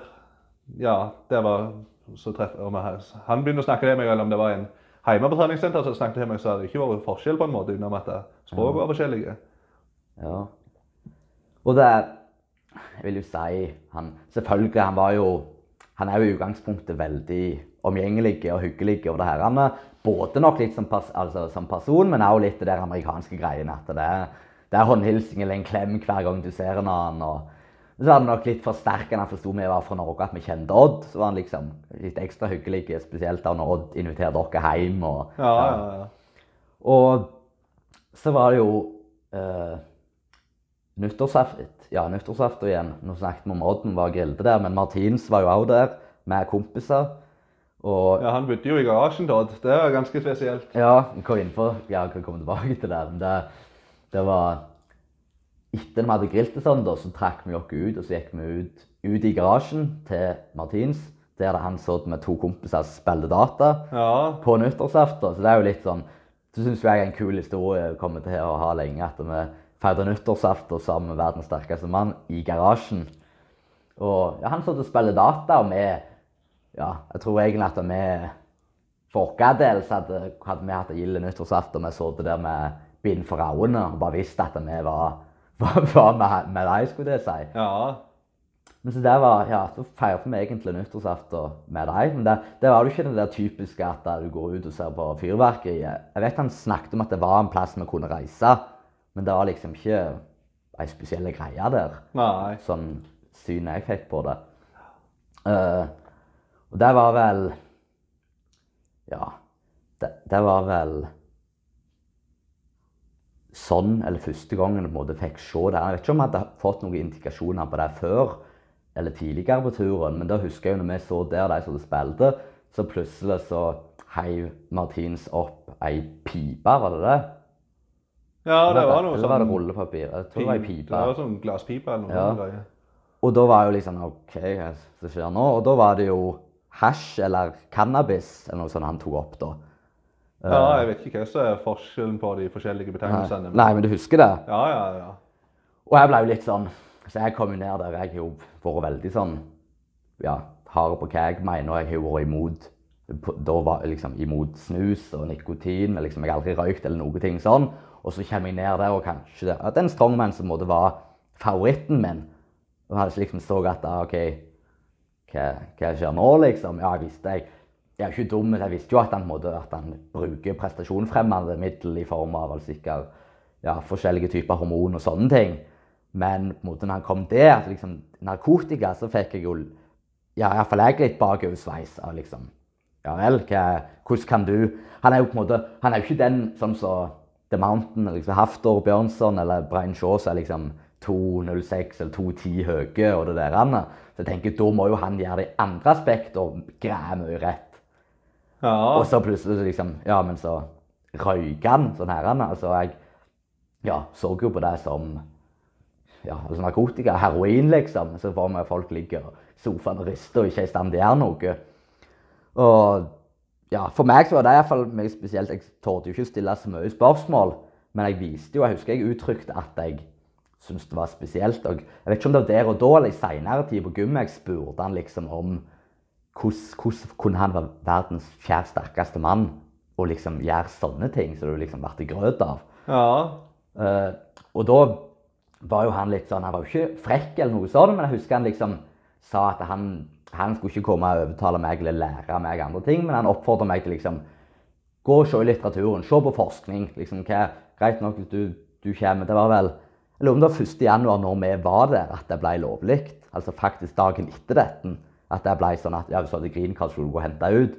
Ja, det var så treff, om jeg, Han begynte å snakke til meg, eller om det var en hjemme på treningssenter som snakket til meg, så hadde det ikke vært forskjell på en måte, utenom at språket var forskjellige. Ja. Og det Jeg vil jo si han Selvfølgelig, han var jo Han er jo i utgangspunktet veldig omgjengelig og hyggelig og det her. Både nok litt som, pers altså, som person, men også litt det amerikanske greiene. At det det er håndhilsing eller en klem hver gang du ser en annen. og så var det nok litt forsterkende. Han forsto vi var fra Norge, at vi kjente Odd. Så var han liksom litt ekstra hyggelig, spesielt da når Odd inviterte dere hjem. Og, Ja, ja, ja. og så var det jo eh, nyttårsaften. Ja, nyttårsaften igjen. Nå snakket vi om Odden var gilde der, men Martins var jo òg der med kompiser. Og ja, han bodde jo i garasjen, Todd. Det er ganske spesielt. ja, vi kom inn på Ja, vi kan komme tilbake til det. Men det, det var Etter vi hadde grilt det sånn, da, så trakk vi oss ut, og så gikk vi ut, ut i garasjen til Martins. Der han satt med to kompiser og spilte data. Ja, på nyttårsaften. Så det er jo litt sånn Det syns jeg er en kul historie jeg komme til å ha lenge. At vi feirer nyttårsaften sammen med verdens sterkeste mann i garasjen. Og ja, han satt og spilte data, og vi Ja, jeg tror egentlig at vi for vår del hadde, hadde vi hatt gild nyttårsaften. og Vi satt der med bind for øynene og bare visste at vi var, (laughs) var, var med, med dem, skulle jeg si. ja. Men så det var, ja, så feirte vi egentlig nyttårsaften med deg. Men det, det var jo ikke det der typiske at du går ut og ser på fyrverkeriet. Jeg vet han snakket om at det var en plass vi kunne reise, men det var liksom ikke ei spesiell greie der. Nei. Sånn synet jeg fikk på det. Eh, og det var vel Ja, det, det var vel sånn, eller første gangen jeg på en måte fikk se det. Jeg vet ikke om jeg hadde fått noen indikasjoner på det før eller tidligere på turen, men da husker jeg jo når vi så der de som spilte, så plutselig så heiv Martins opp ei pipe, var det det? Ja, det var noe Eller var det sånn rullepapir? Jeg tror det var ei Det pipe. var sånn glasspipe eller noe Ja. Og da var jo liksom OK, hva er det skjer nå? Og da var det jo hasj eller cannabis eller noe sånt han tok opp da. Ja, jeg vet ikke hva som er forskjellen på de forskjellige betegnelsene. men- Nei, men du husker det? Ja, ja, ja. Og jeg ble jo litt sånn Så jeg kom jo ned der. Jeg har jo vært veldig sånn ja, hard på hva jeg mener. Jeg har jo vært imot Da var liksom imot snus og nikotin. Men liksom jeg har aldri røykt eller noe ting sånn. Og så kommer jeg ned der, og kanskje det at en strongman som måtte være favoritten min. Og hadde liksom så at da, OK, hva, hva skjer nå, liksom? Ja, jeg visste jeg. Jeg er ikke dum, men jeg visste jo at han, måtte, at han bruker prestasjonsfremmende middel i form av altså ja, forskjellige typer hormon og sånne ting. Men på en måte når han kom der, til liksom, narkotika, så fikk jeg jo ja, iallfall jeg litt bakoversveis av liksom Ja vel, hva, hvordan kan du Han er jo på en måte Han er jo ikke den sånn som The Mountain, liksom Haftor Bjørnson eller Brian Shaw som er liksom 2,06 eller 2,10 høye og det der. Anna. Så jeg tenker da må jo han gjøre det i andre aspekter og greie mye rett. Ja, Og så plutselig så liksom Ja, men så røyker han sånn her. Anna. Altså jeg ja, så jo på det som ja, altså narkotika, heroin, liksom. Så får vi folk ligger i sofaen og rister og ikke er i stand til å gjøre noe. Og ja, for meg så var det iallfall meg spesielt Jeg torde jo ikke stille så mye spørsmål, men jeg viste jo Jeg husker jeg uttrykte at jeg syntes det var spesielt. Og jeg vet ikke om det var der og da eller i seinere tid på gymmet jeg spurte han liksom om hvordan, kunne han være verdens fjerde sterkeste mann og liksom gjøre sånne ting som du liksom ble grøt av. Ja. Uh, og da var jo han litt sånn Han var jo ikke frekk, eller noe sånt, men jeg husker han liksom sa at han, han skulle ikke komme og overtale meg eller lære meg andre ting, men han oppfordra meg til liksom Gå og se i litteraturen, se på forskning. liksom hva, Greit nok hvis du, du kommer. Det var vel Jeg lurer om det var 1. januar når vi var der, at det ble lovlig. Altså faktisk dagen etter dette. At det ble sånn at ja, hvis du hadde green skulle du gå og hente ut.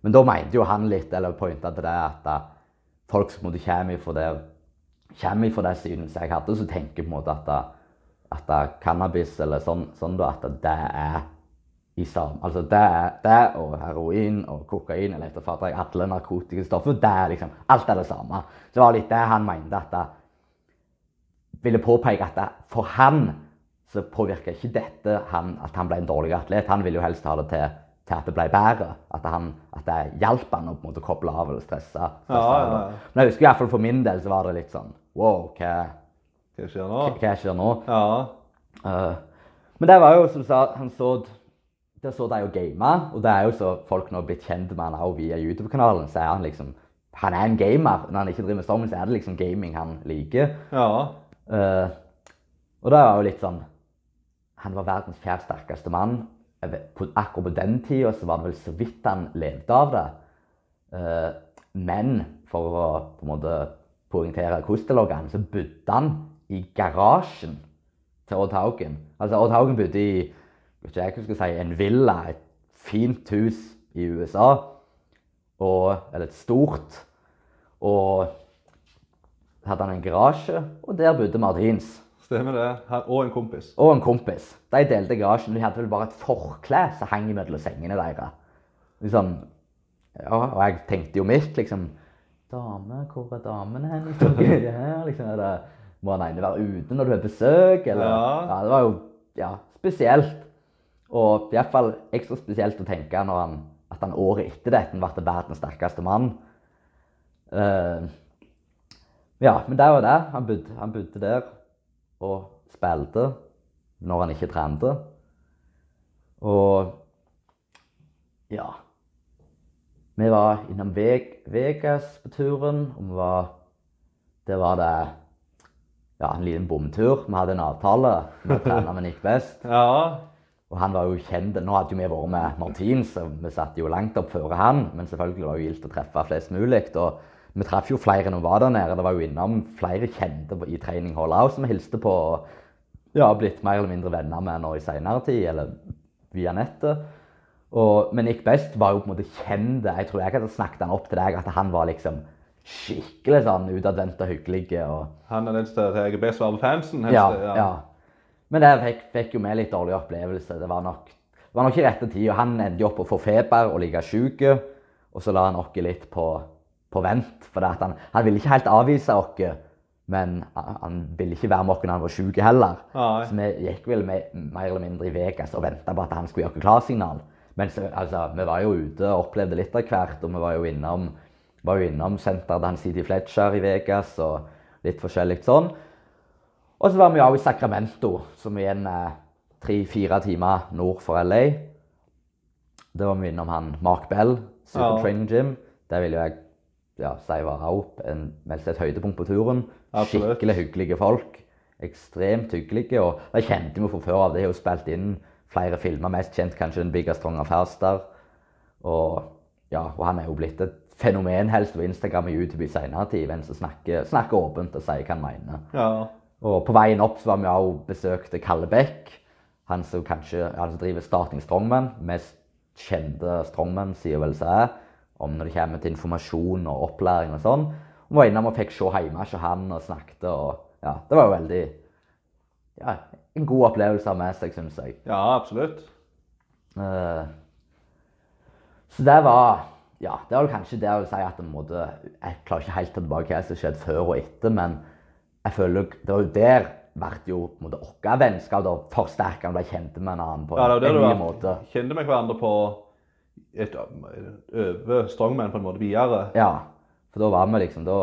Men da mente jo han litt, eller pointa til det, at da, folk som måtte komme fra det det synet jeg hadde, så tenker på en måte at, da, at da cannabis eller sånn, sånn da, at det er i samme Altså det, det og heroin og kokain eller etter fatter jeg, alle narkotiske stoffer, det er liksom Alt er det samme. Så det var litt det han mente at det, ville påpeke at for han så påvirka ikke dette han, at han ble en dårlig atlet. Han ville jo helst ha det til, til at det ble bedre. At, han, at det hjalp han å på en måte koble av eller stresse. stresse Ja, ja, ja. Men jeg husker i hvert fall for min del så var det litt sånn Wow, hva, Hva skjer nå? hva skjer nå? Ja. Eh, men det var jo som sa, han så Der så de jo game, og det er jo så folk nå har blitt kjent med han via YouTube-kanalen. Så er han liksom Han er en gamer. Når han ikke driver med stormen, så er det liksom gaming han liker. Ja. Eh, og det var jo litt sånn Han var verdens fjerde sterkeste mann. Akkurat på den tida så var det vel så vidt han levde av det. Uh, men for å på en måte poengtere hvordan så bodde han i garasjen til Odd Haugen. Altså Odd Haugen bodde i ikke jeg skal si, en villa, et fint hus i USA. Og, eller et stort. Og hadde han en garasje, og der bodde Martins. Stemmer det. Og en kompis. Og en kompis. De delte garasjen. De hadde vel bare et forkle som hang mellom sengene deres. Liksom, ja, og jeg tenkte jo mitt, liksom Dame, hvor er damene hen? Er her? Liksom, må han ene være ute når du har besøk? Eller? Ja. det var jo ja, spesielt. Og iallfall ekstra spesielt å tenke når han, at han året etter dette ble verdens sterkeste mann. Eh, ja, men det var det. Han bodde, han bodde der og spilte når han ikke trente. Og ja Vi var innom Vegas på turen, og vi var Der var det ja, en liten bomtur. Vi hadde en avtale med å trene med Nick Best. (laughs) Ja. Og han var jo kjent. Nå hadde jo vi vært med Martin, så vi satt jo langt opp før han. Men selvfølgelig var det jo gildt å treffe flest mulig. Og vi traff jo flere når vi var der nede. Det var jo innom flere kjente i Training Hall også, som vi hilste på. Og ja, blitt mer eller mindre venner med nå i seinere tid, eller via nettet. Og, men Nick Best var jo på en måte kjent. Jeg tror jeg hadde snakket han opp til deg, at han var liksom skikkelig sånn utadvendt og hyggelig. og Han er den tar best på fansen. helst, ja, ja. Men det fikk, fikk jo vi litt dårlig opplevelse. Det var nok, det var nok ikke rette tid. Og han endte jo opp å få feber og ligge syk. Og så la han oss litt på, på vent. For det at han, han ville ikke helt avvise oss, men han, ville ikke være med oss når han var syk heller. Nei. Så vi gikk vel med, mer eller mindre i Vegas og venta på at han skulle gjøre klarsignal. Men så, altså, vi var jo ute og opplevde litt av hvert. Og vi var jo innom, var jo innom senteret til han City Fletcher i Vegas og litt forskjellig sånn. Og så var vi jo også i Sacramento, som igjen er tre-fire timer nord for LA. Da var vi innom han Mark Bell, Super Ja. Training Gym. Det ville jo jeg ja, Seiva også en, vel et høydepunkt på turen. Absolutt. Skikkelig hyggelige folk. Ekstremt hyggelige. Og jeg kjente meg fra før av. De har jo spilt inn flere filmer, mest kjent kanskje den biggest Stronger Faster. Og, ja, og han er jo blitt et fenomen helst på Instagram og YouTube i senere tid. En som snakker, snakker åpent og sier hva han mener. Ja. Og på veien opp så var vi også besøkte Kalle Beck. Han som kanskje han som driver Starting Strongman. Mest kjente strongman, sier vel seg. Om når det kommer til informasjon og opplæring og sånn. Hun var innom og fikk se hjemme hos han og snakket. og ja, Det var jo veldig ja, en god opplevelse av med seg, syns jeg. ja, absolutt. Uh, så det var Ja, det var kanskje det jeg vil si at en måte, Jeg klarer ikke helt å ta tilbake hva som skjedde før og etter, men jeg føler det var jo der ble jo på en måte vårt vennskap forsterka. Vi ble kjent med hverandre på Ja, det var det en ny måte. Kjente med hverandre på et over strongman på en måte videre. Ja, for da var vi liksom Da,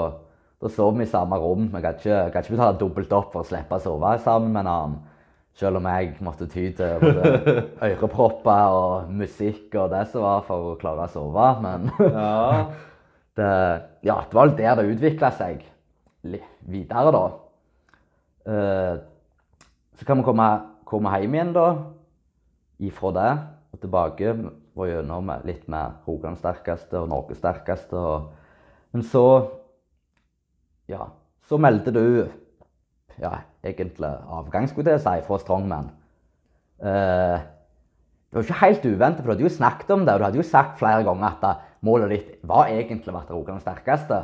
da sov vi i samme rom. Vi kan ikke, kan ikke betale dobbelt opp for å slippe å sove sammen med en annen. Selv om jeg måtte ty til både (laughs) ørepropper og musikk og det som var for å klare å sove. Men Ja. (laughs) det, ja, det var vel der det utvikla seg videre, da. Eh, så kan vi komme, komme hjem igjen, da. Ifra det og tilbake. Var gjennom litt med Rogalands sterkeste og Norges sterkeste. Og, men så Ja, så meldte du ja, egentlig avgang, skulle jeg si, fra Strongman. Eh, det var ikke helt uventet, for du hadde jo snakket om det, og du hadde jo sagt flere ganger at målet ditt var egentlig å være Rogalands sterkeste.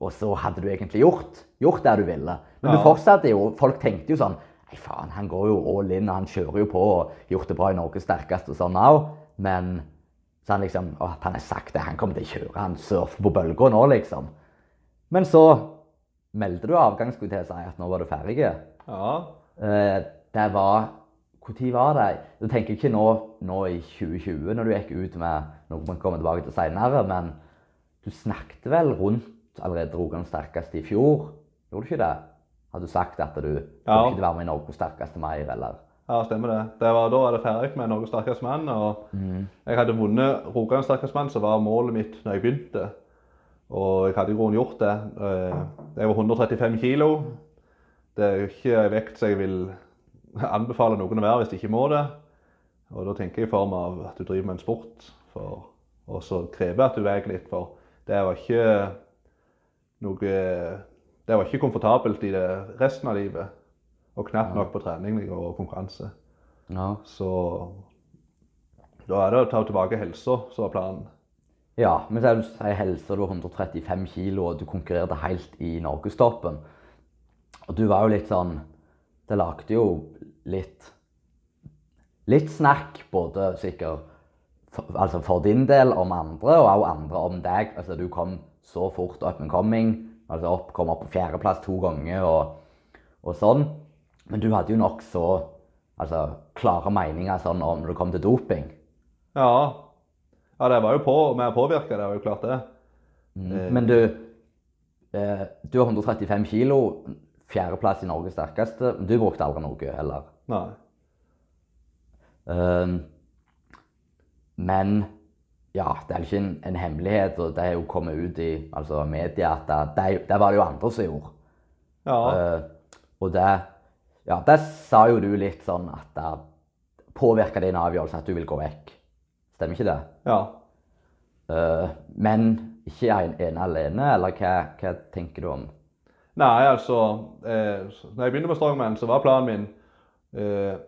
Og så hadde du egentlig gjort, gjort det du ville. Men du fortsatte jo. Folk tenkte jo sånn Nei, faen, han går jo all in, og han kjører jo på og gjort det bra i Norges sterkeste og sånn òg. Men så han liksom Å, han sagt det. Han kommer til å kjøre, han surfer på bølga nå, liksom. Men så meldte du avgang, skulle jeg til å si, at nå var du ferdig. ja. Eh, det var Når var det? Du tenker ikke nå, nå i 2020, når du gikk ut med noe man kommer tilbake til senere, men du snakket vel rundt allerede Rogaland sterkeste i fjor? Gjorde du ikke det? Hadde du sagt at du Ja. ikke være med i Norges sterkeste mer, eller? Ja, stemmer det. det var, da var det ferdig med Norges sterkeste mann. Og jeg hadde vunnet Rogalands sterkeste mann, som var målet mitt når jeg begynte. Og jeg hadde i grunnen gjort det. Eh, Jeg var 135 kilo. Det er ikke en vekt som jeg vil anbefale noen å være hvis de ikke må det. Og da tenker jeg i form av at du driver med en sport, for, og så krever at du veier litt. For det var ikke noe Det var ikke komfortabelt i det resten av livet. Og knapt nok på trening og konkurranse. Ja. Så da er det å ta tilbake helsa som var planen. Ja, men selv om du sier helse, du er 135 kilo, og du konkurrerte helt i norgestoppen. Og du var jo litt sånn Det lagde jo litt Litt snakk, både sikkert for, altså for din del om andre, og også andre om deg. Altså, du kom så fort up and coming. Altså opp, kom opp på fjerdeplass to ganger og, og sånn. Men du hadde jo nokså altså, klare meninger sånn om når det kom til doping. Ja. ja, det var jo på, mer påvirka, det var jo klart det. Mm. Men du, eh, du har 135 kilo, fjerdeplass i Norges sterkeste. Men du brukte aldri noe, eller? Nei. Eh, men ja, det er jo ikke en, en hemmelighet, og det er jo kommet ut i altså, media at det, det, det var det jo andre som gjorde. Ja. Uh, og det Ja, det sa jo du litt sånn at det påvirka din avgjørelse at du vil gå vekk. Stemmer ikke det? ja. Uh, men ikke en, ene alene, eller hva, hva tenker du om? Nei, altså eh, Når jeg begynte med Strongman, så var planen min eh,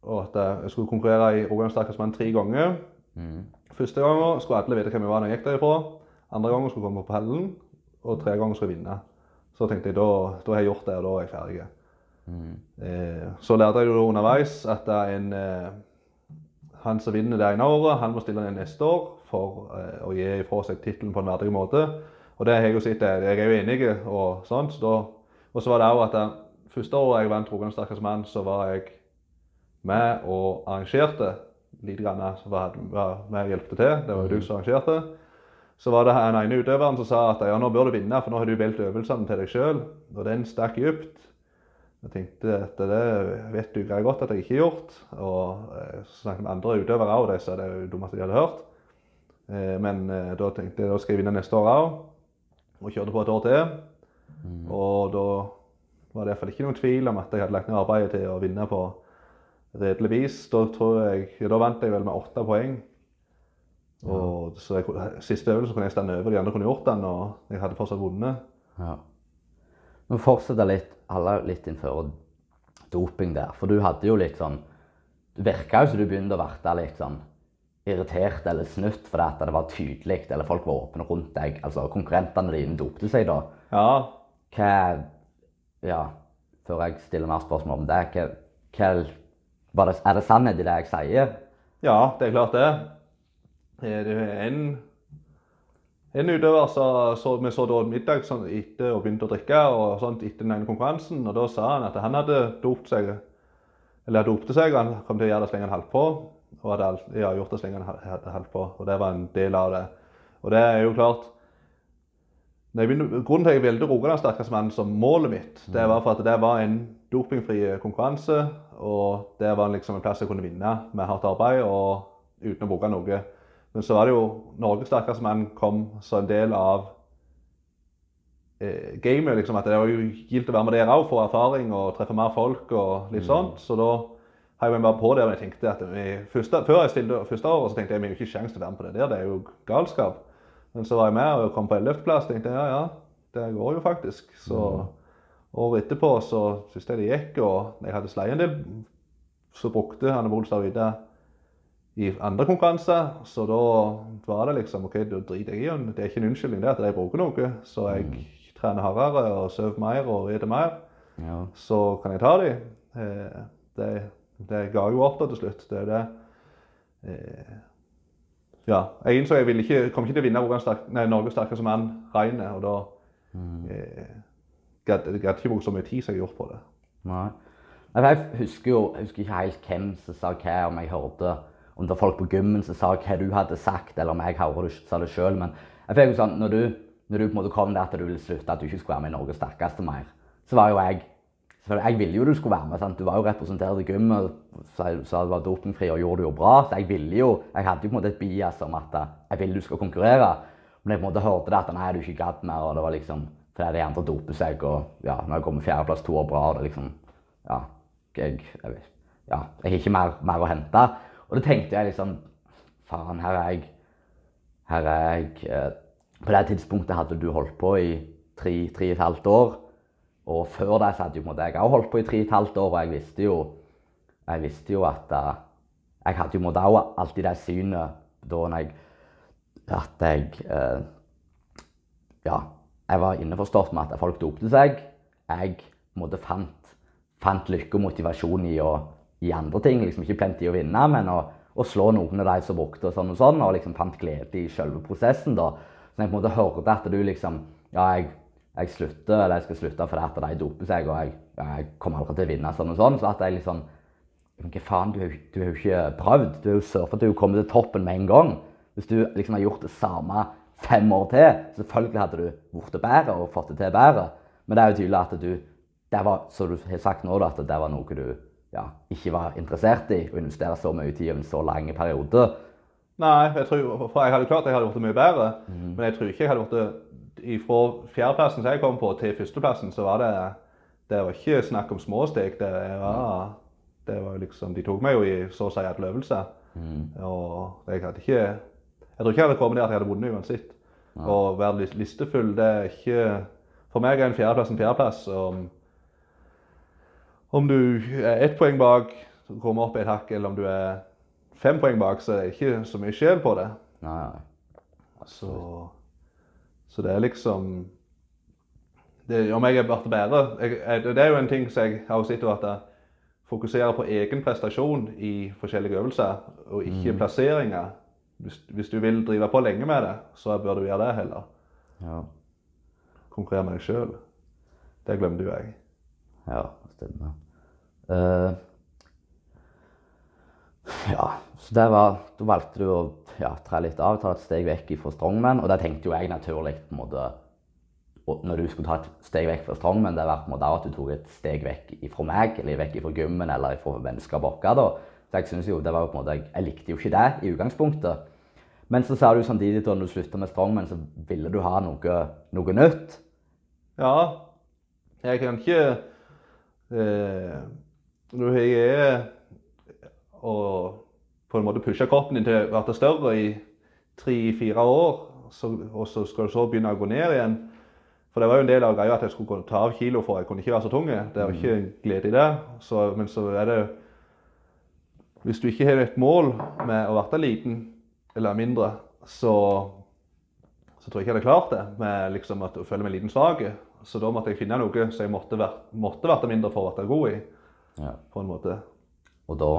at jeg skulle konkurrere i Rogaland sterkeste tre ganger. Mm. Første gangen skulle alle vite hvem jeg var når jeg gikk derifra. Andre gangen skulle jeg komme på pallen. Og tre ganger skulle jeg vinne. Så tenkte jeg da, da har jeg gjort det, og da er jeg ferdig. Mm. Eh, så lærte jeg jo underveis at en eh, han som vinner det ene året, han må stille ned neste år for eh, å gi ifra seg tittelen på en verdig måte. Og det har jeg jo sett, jeg er jo enig og sånt. Så da, og så var det òg at det første året jeg vant Rogalands sterkeste mann, så var jeg med og arrangerte lite grann. Så var, var med hjelpte til. Det var jo du som arrangerte. Så var det en ene utøveren som sa at ja, nå bør du vinne, for nå har du valgt øvelsene til deg sjøl. Og den stakk dypt. Jeg tenkte at det vet du greit godt at jeg ikke har gjort. Og jeg så snakket jeg med andre utøvere òg, de sa det er det dummeste de hadde hørt. Eh, Men eh, da tenkte jeg da skal jeg vinne neste år òg. Og kjørte på et år til. Og da var det iallfall ikke noen tvil om at jeg hadde lagt ned arbeidet til å vinne på redelig vis. Da tror jeg, ja, da vant jeg vel med åtte poeng. Og så jeg, Siste øvelse kunne jeg stande over, de andre kunne gjort den, og jeg hadde fortsatt vunnet. Ja. Men fortsetter litt, alle litt innenfor doping der. For du hadde jo litt sånn Det virka jo som du begynte å bli litt sånn irritert eller snutt fordi at det var tydelig, eller folk var åpne rundt deg. Altså konkurrentene dine dopte seg da. Ja, Hva Ja, før jeg stiller mer spørsmål om det, hva, hva var det, Er det sannhet i det jeg sier? Ja, det er klart det. Det er en En utøver så, så vi så da middag sånn, etter og begynte å drikke og sånt etter den ene konkurransen. Og da sa han at han hadde dopt seg. Eller dopte seg, og han kom til å gjøre det så lenge han holdt på. Og hadde ja, gjort det så lenge han holdt på. Og det var en del av det. Og det er jo klart begynner, Grunnen til at jeg valgte Rogaland sterkeste mann som målet mitt, det var for at det var en dopingfri konkurranse. Og det var liksom en plass jeg kunne vinne med hardt arbeid og uten å bruke noe. Men så var det jo Norges sterkeste mann kom som en del av eh, gamet. liksom, At det var jo gildt å være med der òg, få erfaring og treffe mer folk og litt sånt. Så da har jeg vært på der og jeg tenkte at vi, første, Før jeg stilte første året, så tenkte jeg vi har ikke sjanse til å være med på det der. Det er jo galskap. Men så var jeg med og kom på 11.-plass. tenkte jeg, ja, ja, det går jo faktisk. Så året etterpå så syntes jeg det gikk, og jeg hadde sleien en del. Så brukte Hanne Bolstad Wide i andre konkurranser, så da var det liksom OK, da driter jeg i den. Det er ikke en unnskyldning det at jeg bruker noe, så jeg trener hardere og sover mer og spiser mer. Ja. Så kan jeg ta de. Eh, det, det ga jo opp da til slutt. Det er det. Eh, ja, jeg innså jeg ville ikke, kom ikke til å vinne Norges sterkeste mann regnet, og da eh, gadd jeg ikke brukt så mye tid som jeg gjort på det. Nei, Jeg husker jo jeg husker ikke helt hvem som sa hva, om jeg hørte det var folk på gymmen som sa hva du hadde sagt, eller om jeg hører du sa det sjøl. Men jeg fikk jo sånn, når du, når du på en måte kom der at du ville slutte, at du ikke skulle være med i Norges sterkeste mer, så var jo jeg Jeg ville jo du skulle være med. sant? Du var jo representert i gymmet, sa du var dopingfri og gjorde det jo bra. Så jeg ville jo Jeg hadde jo på en måte et bias om at eh, jeg ville du skal konkurrere. Men jeg på en måte hørte det at nei, du ikke gadd mer, og det var liksom fordi de andre doper seg, og ja, når jeg kommer fjerdeplass to år bra, og det liksom Ja, jeg, jeg, ja, jeg har ikke mer, mer å hente. Og da tenkte jeg liksom Faen, her er jeg Her er jeg eh, På det tidspunktet hadde du holdt på i tre, tre og et halvt år. Og før det så hadde jo jeg òg holdt på i tre og et halvt år, og jeg visste jo jeg visste jo at eh, jeg hadde jo også alltid det synet da når jeg at jeg eh, ja, jeg var innforstått med at folk dopte seg. Jeg på en måte fant, fant lykke og motivasjon i, å, i andre ting. liksom Ikke plenty å vinne, men å, å slå noen av de som brukte og sånn og sånn. Og liksom fant glede i selve prosessen. da. Så jeg på en måte hørte at du liksom Ja, jeg, jeg slutter, eller jeg skal slutte fordi at de doper seg, og jeg, jeg kommer aldri til å vinne sånn og sånn. Så at jeg liksom hva faen, du har jo- du ikke prøvd. Du har jo surfet, du har kommet til toppen med en gang. Hvis du liksom har gjort det samme fem år til, selvfølgelig hadde du blitt bedre og fått det til bedre. Men det er jo tydelig at du det var, som du har sagt nå, at det var noe du ja, ikke var interessert i, å investere så mye tid over en så lang periode. Nei, jeg tror, for jeg hadde klart jeg hadde blitt mye bedre. Men jeg tror ikke jeg hadde blitt Fra fjerdeplassen som jeg kom på, til førsteplassen, så var det Det var ikke snakk om småsteg. Det var, det var liksom, De tok meg jo i så å si alle øvelser. Og jeg hadde ikke Jeg tror ikke jeg hadde kommet der at jeg hadde vunnet uansett. Å være listefull, det er ikke For meg er en fjerdeplass en fjerdeplass. Om, om du er ett poeng bak, så kommer opp et hakk, eller om du er fem poeng bak, så er det ikke så mye sjel på det. Nei, nei. Så, så det er liksom det, Om jeg er blitt bedre jeg, Det er jo en ting som jeg har sett at jeg fokuserer på egen prestasjon i forskjellige øvelser, og ikke plasseringer. Hvis, hvis du vil drive på lenge med det, så bør du gjøre det heller. Ja, Konkurrere med deg sjøl. Det glemte jo jeg. Ja stemmer. Uh, ja, så det var, da valgte du å ja, tre litt av, ta et steg vekk fra strongman. Og det tenkte jo jeg naturlig på en måte når du skulle ta et steg vekk fra strongman, det var på en måte at du tok et steg vekk fra meg, eller vekk fra gymmen eller fra vennskap vårt. Så jeg synes jo, det var på en måte, jeg, jeg likte jo ikke det i utgangspunktet. Men så sa du samtidig da du slutta med strongman, så ville du ha noe, noe nytt. Ja, jeg kan ikke Når jeg er og på en måte pushe kroppen din til å bli større i tre-fire år, så, og så skal du så begynne å gå ned igjen For det var jo en del av greia at jeg skulle ta av kilo for jeg kunne ikke være så tung. Det er jo ikke en glede i det. Så, men så er det Hvis du ikke har et mål med å bli liten eller mindre, så så tror jeg ikke jeg hadde klart det med liksom at å føle meg liten svak. Så da måtte jeg finne noe som jeg måtte være, måtte vært mindre for å være god i. Ja. på en måte. Og da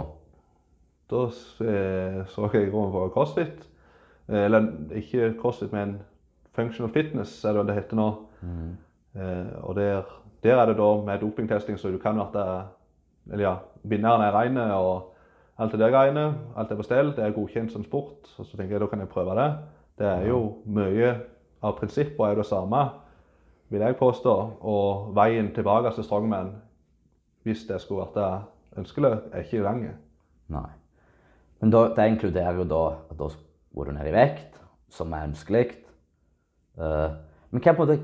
Da eh, så jeg rommet for crossfit. Eh, Eller ikke crossfit, men Functional Fitness, er det det heter nå. Eh, og der, der er det da med dopingtesting, så du kan være Eller ja, vinneren er reine, og alt det der greiene. Alt er på stell. Det er godkjent som sport. Og så tenker jeg da kan jeg prøve det. Det er jo mye av prinsippene er jo det samme, vil jeg påstå. Og veien tilbake til strongman, hvis det skulle vært ønskelig, er ikke lang. Nei. Men da, det inkluderer jo da at da går du ned i vekt, som er ønskelig. Uh, men hva, måte,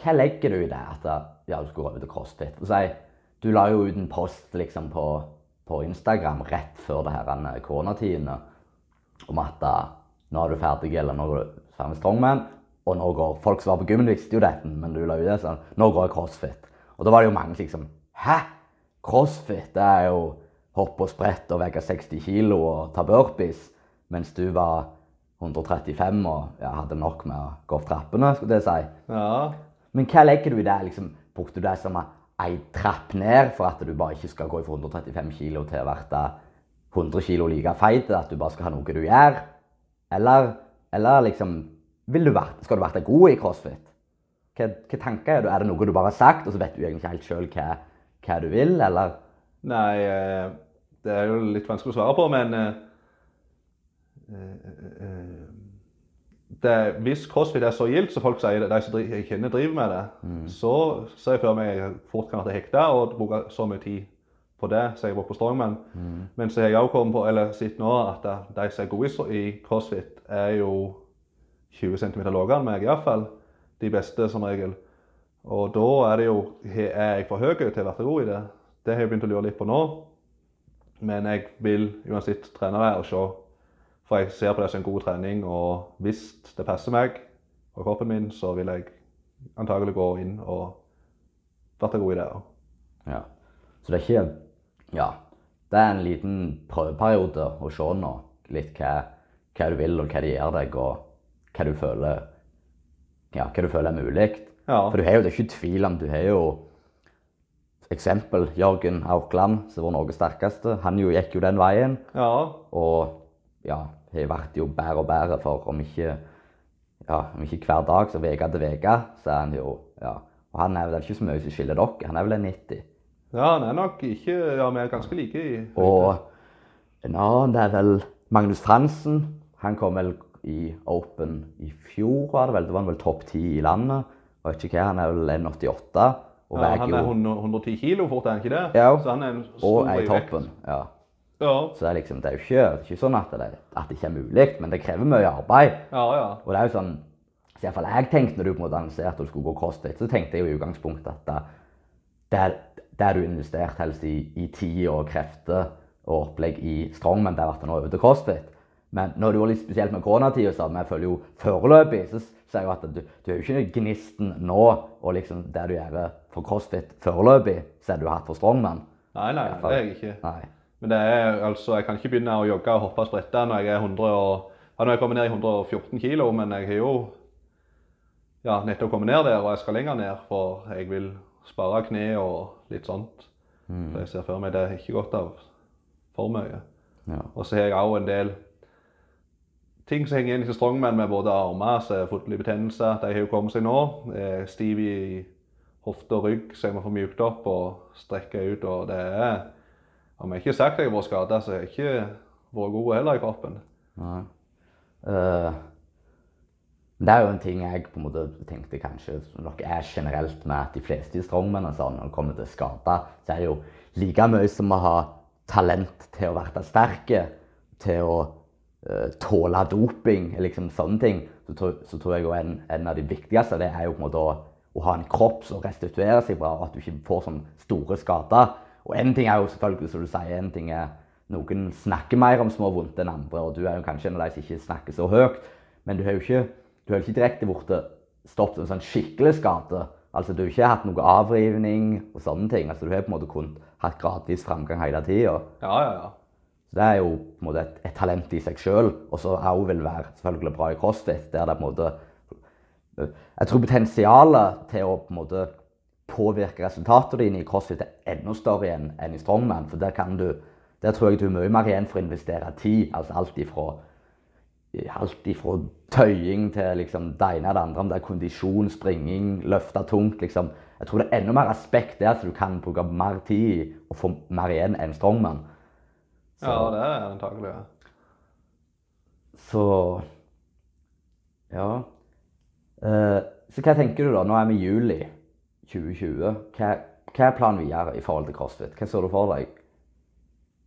hva legger du i det at ja, du skulle over til crossfit? Si, du la jo ut en post liksom, på, på Instagram rett før det her eh, koronatidene om at da, nå er du ferdig, eller nå er du ferdig med strongman. Og nå går folk som var på gymmen, visste jo dette, men du la ut det sånn. Nå går jeg crossfit. Og da var det jo mange som liksom Hæ? Crossfit? Det er jo hoppe og sprette og veie 60 kilo og ta burpees. Mens du var 135 og ja, hadde nok med å gå opp trappene, skulle jeg si. Ja. Men hva legger du i det? Liksom, brukte du det som ei trapp ned for at du bare ikke skal gå fra 135 kilo til å bli 100 kilo like feit? At du bare skal ha noe du gjør? Eller, eller liksom du vært, Skal du være god i crossfit? Hva, hva tanker er det? Er det noe du bare har sagt, og så vet du egentlig ikke helt sjøl hva, hva, du vil, eller? Nei, eh, det er jo litt vanskelig å svare på, men eh, eh, det, Hvis crossfit er så gildt som folk sier, de som jeg kjenner driver med det, mm. så ser jeg for meg jeg fort kan bli hekta og bruke så mye tid på det som jeg bruker på strongman. Mm. Men så har jeg også kommet på, eller sett nå at de som er gode i crossfit, er jo 20 cm lavere enn meg, iallfall. De beste, som regel. Og da er det jo Er jeg for høy til å være god i det? Det har jeg begynt å lure litt på nå. Men jeg vil uansett trene det og se. For jeg ser på det som en god trening, og hvis det passer meg og kroppen min, så vil jeg antagelig gå inn og bli god i det. Ja. Så det er ikke Ja. Det er en liten prøveperiode å se nå litt hva, hva du vil, og hva det gjør deg, og hva du føler, ja, hva du føler er mulig. Ja. For du har jo, det er ikke tvil om Du har jo eksempel Jørgen Aukland, som var Norges sterkeste. Han jo gikk jo den veien. Ja. Og ja, har vært jo bedre og bedre for om ikke, ja, om ikke hver dag, så uke til uke, så er han jo ja. Og han er vel ikke så mye som skiller dere. Han er vel en 90. Ja, han er nok ikke Ja, vi er ganske like i Og en annen, er vel Magnus Fransen. Han kom vel i Open i fjor, var det vel. Da var han vel topp ti i landet. Og ikke hva, han er vel 1,88. Og ja, han er 110 kilo fort, er han ikke det? Ja, så han er en stor og er i toppen. Ja. ja. Så det er, liksom, det er jo ikke, ikke sånn at det, at det ikke er mulig, men det krever mye arbeid. Ja, ja. Og det er jo sånn, så iallfall jeg tenkte når du på en måte annonserte at du skulle gå crossfit, så tenkte jeg jo i utgangspunktet at der, der du investert helst i, i tid og krefter og opplegg i strongman, der ble det nå over til crossfit. Men når det var litt spesielt med koronatida, så jeg føler jo foreløpig så sier jeg at du, du er jo ikke gnisten nå og liksom det du gjør for crossfit foreløpig, er du hatt for strongman. Nei, nei, det er jeg ikke. Nei. Men det er, altså, jeg kan ikke begynne å jogge og hoppe og sprette når jeg er 100 og ja, Nå har jeg kommet ned i 114 kilo, men jeg har jo ja, nettopp kommet ned der, og jeg skal lenger ned, for jeg vil spare kne og litt sånt. Mm. Så jeg ser for meg det er ikke godt av for mye. Ja. Og så har jeg òg en del ting som henger igjen i strongman med både armer så har betennelser, betennelse. De har jo kommet seg nå. Stiv i hofte og rygg, så jeg må få mykt opp og strekke ut. og det er... Om jeg ikke har sagt at jeg har vært skada, så har jeg ikke vært god heller i kroppen. Nei. Uh, det er jo en ting jeg på en måte tenkte kanskje nok er generelt med at de fleste i strongmen og sånn, når det kommer til skader, så er det jo like mye som å ha talent til å være sterke, til å tåle doping, liksom sånne ting, så tror, så tror jeg en, en, av de viktigste det er jo på en måte å, å ha en kropp som restituerer seg bra, og at du ikke får sånne store skader. Og en ting er jo selvfølgelig, som du sier, en ting er noen snakker mer om små vondt enn andre, og du er jo kanskje en av de som ikke snakker så høyt, men du har jo ikke, har ikke direkte blitt stoppet en sånn skikkelig skade. Altså, Du har ikke hatt noe avrivning og sånne ting. Altså, Du har på en måte kun hatt gradvis framgang hele tida. Ja, ja, ja. Det er jo på en måte et, et talent i seg sjøl, og så òg vil være selvfølgelig bra i crossfit. der det på en måte Jeg tror potensialet til å på en måte påvirke resultatene dine i crossfit er enda større enn, enn i strongman. For der, kan du, der tror jeg du er mye mer igjen for å investere tid. Altså alt ifra alt ifra tøying til liksom det ene og det andre, om det er kondisjon, springing, løfte tungt. liksom. Jeg tror det er enda mer respekt der, så du kan bruke mer tid i og få mer igjen enn strongman. Så, Ja, det er antagelig. Ja. så Ja. Eh, så hva tenker du da? Nå er vi i juli 2020. Hva, hva er planen videre i forhold til CrossFit? Hva ser du for deg?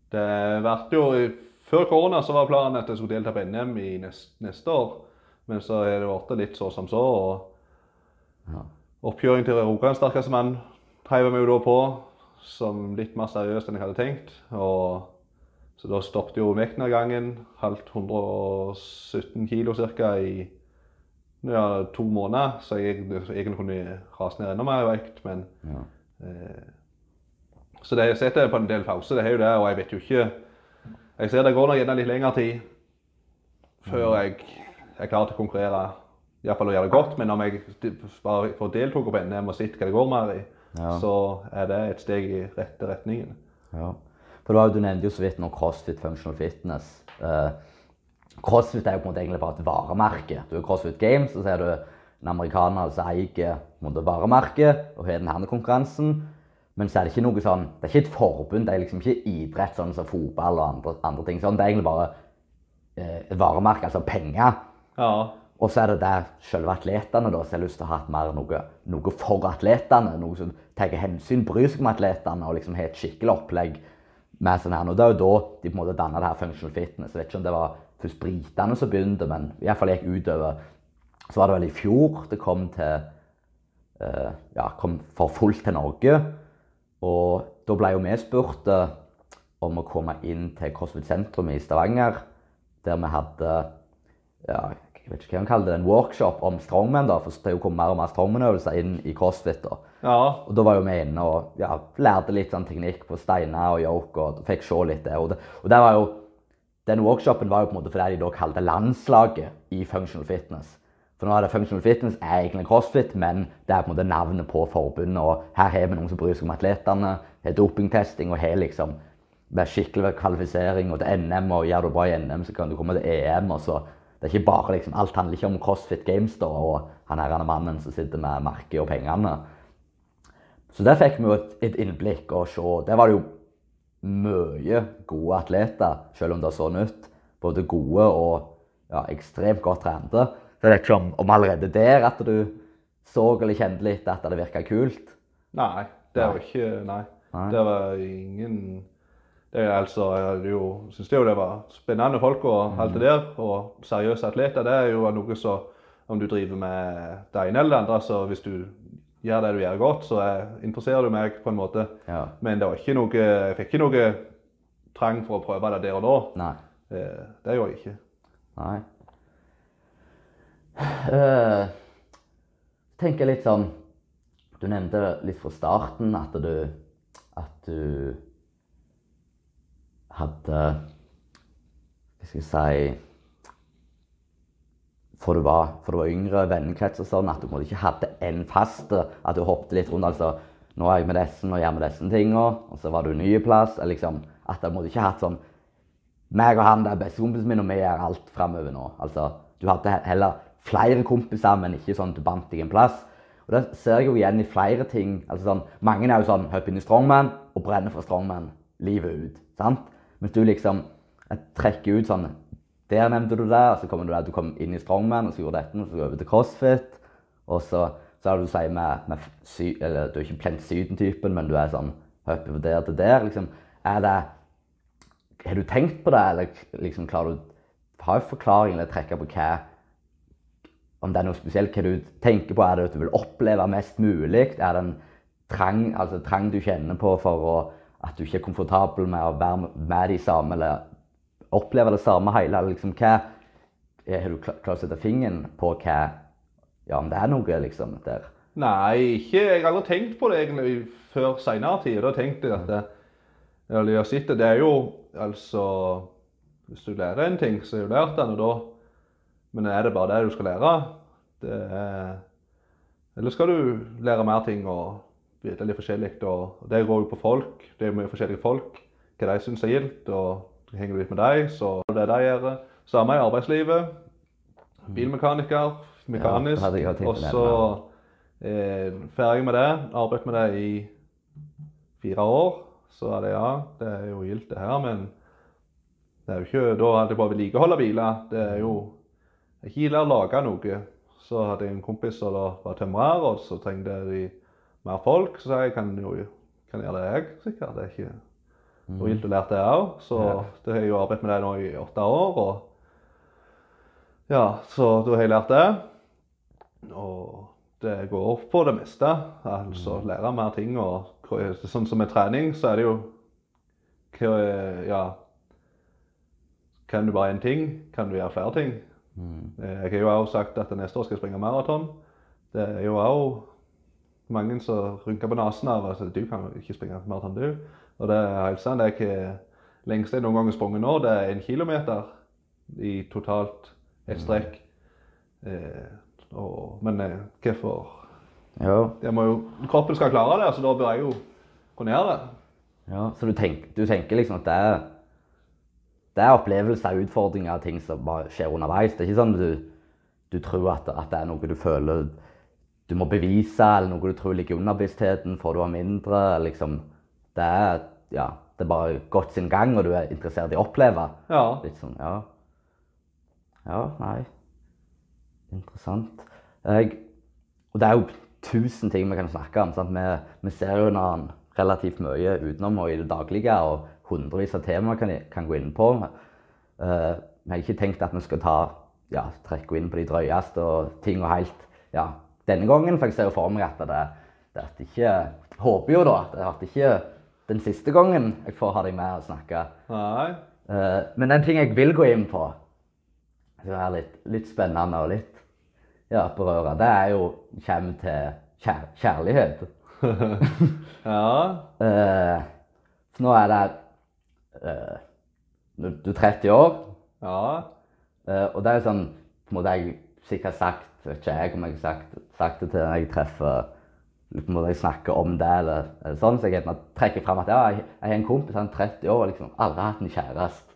Det ble jo Før korona så var planen at jeg skulle delta på NM i neste, neste år. Men så har det blitt litt så som så. og Ja. Oppkjøring til Rogaland sterkeste mann heiv vi jo da på som litt mer seriøst enn jeg hadde tenkt. Og, så da stoppet jo gangen, Halvt 117 kilo ca. i ja, to måneder. Så jeg egentlig kunne rase ned enda mer vekt. Men Ja. Eh, Så det setter jeg på en del pause, det er jo det, og jeg vet jo ikke Jeg ser det går nok gjerne litt lengre tid før jeg er klar til å konkurrere. Iallfall å gjøre det godt, men om jeg bare får deltok på NM og sett hva det går mer i, Ja. så er det et steg i rette retningen. Ja. For du, nevnte jo så vidt nå CrossFit Functional Fitness. Eh, CrossFit er jo på en måte egentlig bare et varemerke. Du er CrossFit Games, så er du en amerikaner som eier varemerket og har denne konkurransen. Men så er det ikke noe sånn, det er ikke et forbund, det er liksom ikke idrett sånn som fotball og andre, andre ting. Sånn, det er egentlig bare eh, et varemerke, altså penger. Ja. Og så er det der selve atletene da, som har lyst til å ha mer noe, noe for atletene. Noe som tar hensyn, bryr seg om atletene og liksom har et skikkelig opplegg. Med sånn her. Og det er jo da de på en måte danna functional fitness. Jeg vet ikke om det var først britene som begynte, men i hvert fall gikk utover. Så var det vel i fjor det kom til uh, Ja, kom for fullt til Norge. Og da ble jo vi spurt eh, om å komme inn til CrossFit sentrum i Stavanger, der vi hadde ja, jeg vet ikke hva man kaller det, en workshop om strongman. da, For det er jo kommet mer og mer strongman-øvelser inn i CrossFit. da. Ja. Og da var jo vi inne og ja, lærte litt sånn teknikk på steiner og yoke, og fikk se litt det. Og, det, og det jo, den workshopen var jo på en måte fordi de da kalte landslaget i functional fitness. For nå er det functional fitness er egentlig crossfit, men det er på en måte navnet på forbundet. Og her har vi noen som bryr seg om atletene, har dopingtesting og har liksom skikkelig kvalifisering og til NM. Og gjør du bra i NM, så kan du komme til EM. og så det er ikke bare liksom, Alt handler ikke om CrossFit Games da, og han her er mannen som sitter med merket og pengene. Så der fikk vi jo et, et innblikk og se. Der var det jo mye gode atleter, selv om det så nytt. Både gode og ja, ekstremt godt trente. Så jeg vet ikke om, om allerede der at du så eller kjente litt at det virka kult. Nei, det var ikke Nei. Nei. Det var ingen det er altså, Jeg jo, synes jo det var spennende folk og alt det der. Og seriøse atleter. Det er jo noe som Om du driver med det ene eller det andre, så hvis du gjør det du gjør godt, så er, interesserer du meg på en måte. Ja. Men det var ikke noe, jeg fikk ikke noe trang for å prøve det der og da. Nei. Eh, Det gjorde jeg ikke. Nei. Uh, tenker litt sånn Du nevnte litt fra starten at du At du hadde Hva skal jeg si For du var, for du var yngre, vennekrets og sånn, at du måtte ikke hadde en faste. At du hoppet litt rundt. altså, Nå er jeg med disse, nå gjør med disse tinga. Og så var du ny plass. eller Liksom, at du måtte ikke hatt sånn meg og han det er bestekompisen min, og vi gjør alt framover nå. Altså, du hadde heller flere kompiser, men ikke sånn du bandt deg en plass. Og det ser jeg jo igjen i flere ting. Altså sånn, Mange er jo sånn hopp inn i strongman og brenner for strongman livet ut. sant? Mens du liksom trekker ut sånn Der nevnte du det, og så kommer du der, du kom inn i strongman, og så gjorde dette, og så over til crossfit. Og så, så har du sier med, med sy, eller Du er ikke plent syden-typen, men du er sånn hopper fra der til der. liksom, Er det har du tenkt på det, eller liksom klarer du ha en forklaring eller trekke på hva Om det er noe spesielt hva du tenker på? Er det at du vil oppleve mest mulig? Er det en trang, altså trang du kjenner på for å, at du ikke er komfortabel med å være med de samme, eller oppleve det samme hele? Liksom hva Har du klart å sette fingeren på hva Ja, om det er noe, liksom, der? Nei, ikke, jeg har aldri tenkt på det egentlig før senere tid. Da tenkte jeg at det, eller jeg har det er jo altså Hvis du lærer en ting, så har du lært den, og da Men er det bare det du skal lære? Det er, eller skal du lære mer ting og vite litt forskjellig? Og det går jo på folk. Det er mye forskjellige folk. Hva de syns er gildt. Og henger du litt med dem, så det er det de gjør. samme i arbeidslivet. Bilmekaniker, mekanisk. Ja, og så eh, ferdig med det. Arbeidet med det i fire år. Så er det ja, det er jo gildt det her, men det er jo ikke Da hadde jeg bare vedlikeholde biler. Det er jo ikke gilder å lage noe. Så hadde jeg en kompis som var tømrer, og så trengte de mer folk. Så jeg kan jo kan gjøre det jeg, sikkert. Det er ikke noe gildt å lært det òg. Så Ja. det har jeg jo arbeidet med det nå i åtte år. og ja, så da har jeg lært det. Og det går på det meste. Altså lære mer ting. og Sånn som med trening, så er det jo Ja. Kan du bare én ting, kan du gjøre flere ting. Mm. Eh, Jeg har jo òg sagt at neste år skal jeg springe maraton. Det er jo òg mange som rynker på nesen av at du kan ikke springe maraton, du. Og det er helt sant. Det er ikke lengste jeg noen gang har sprunget nå, det er en kilometer i totalt et strekk. Eh, og, men eh, hvorfor Ja. jeg må jo, Kroppen skal klare det, så da bør jeg jo kunne gjøre det. Ja, så du, tenk, du tenker liksom at det er, det er opplevelser og utfordringer og ting som bare skjer underveis. Det er ikke sånn du, du tror at, at det er noe du føler du må bevise, eller noe du tror ligger i underbevisstheten for du har mindre. Liksom. Det, er, ja, det er bare gått sin gang, og du er interessert i å oppleve. Ja. Litt sånn, ja. Ja, nei. Interessant. Jeg, og det er jo tusen ting vi kan snakke om. Vi, vi ser jo når relativt mye utenom og i det daglige, og hundrevis av temaer kan, kan gå inn på. Eh, vi har ikke tenkt at vi skal ta, ja, trekke inn på de drøyeste og ting og helt ja, denne gangen. For jeg ser jo for meg at det, det er ikke Håper jo da at det ikke den siste gangen jeg får ha deg med og snakke. Nei. Uh, men en ting jeg vil gå inn på, som er litt, litt spennende og litt ja, berøre, det er jo kommer til kjær kjærlighet. (laughs) Ja. Uh, så nå er det uh, Du du er 30 år, Ja. og det er jo sånn på en måte jeg sikkert sagt vet ikke jeg om jeg har sagt, sagt det til når jeg treffer på jeg snakker om det, eller, eller sånn, så jeg trekker fram at ja, jeg, jeg har en kompis, han er 30 år og liksom aldri hatt en kjæreste.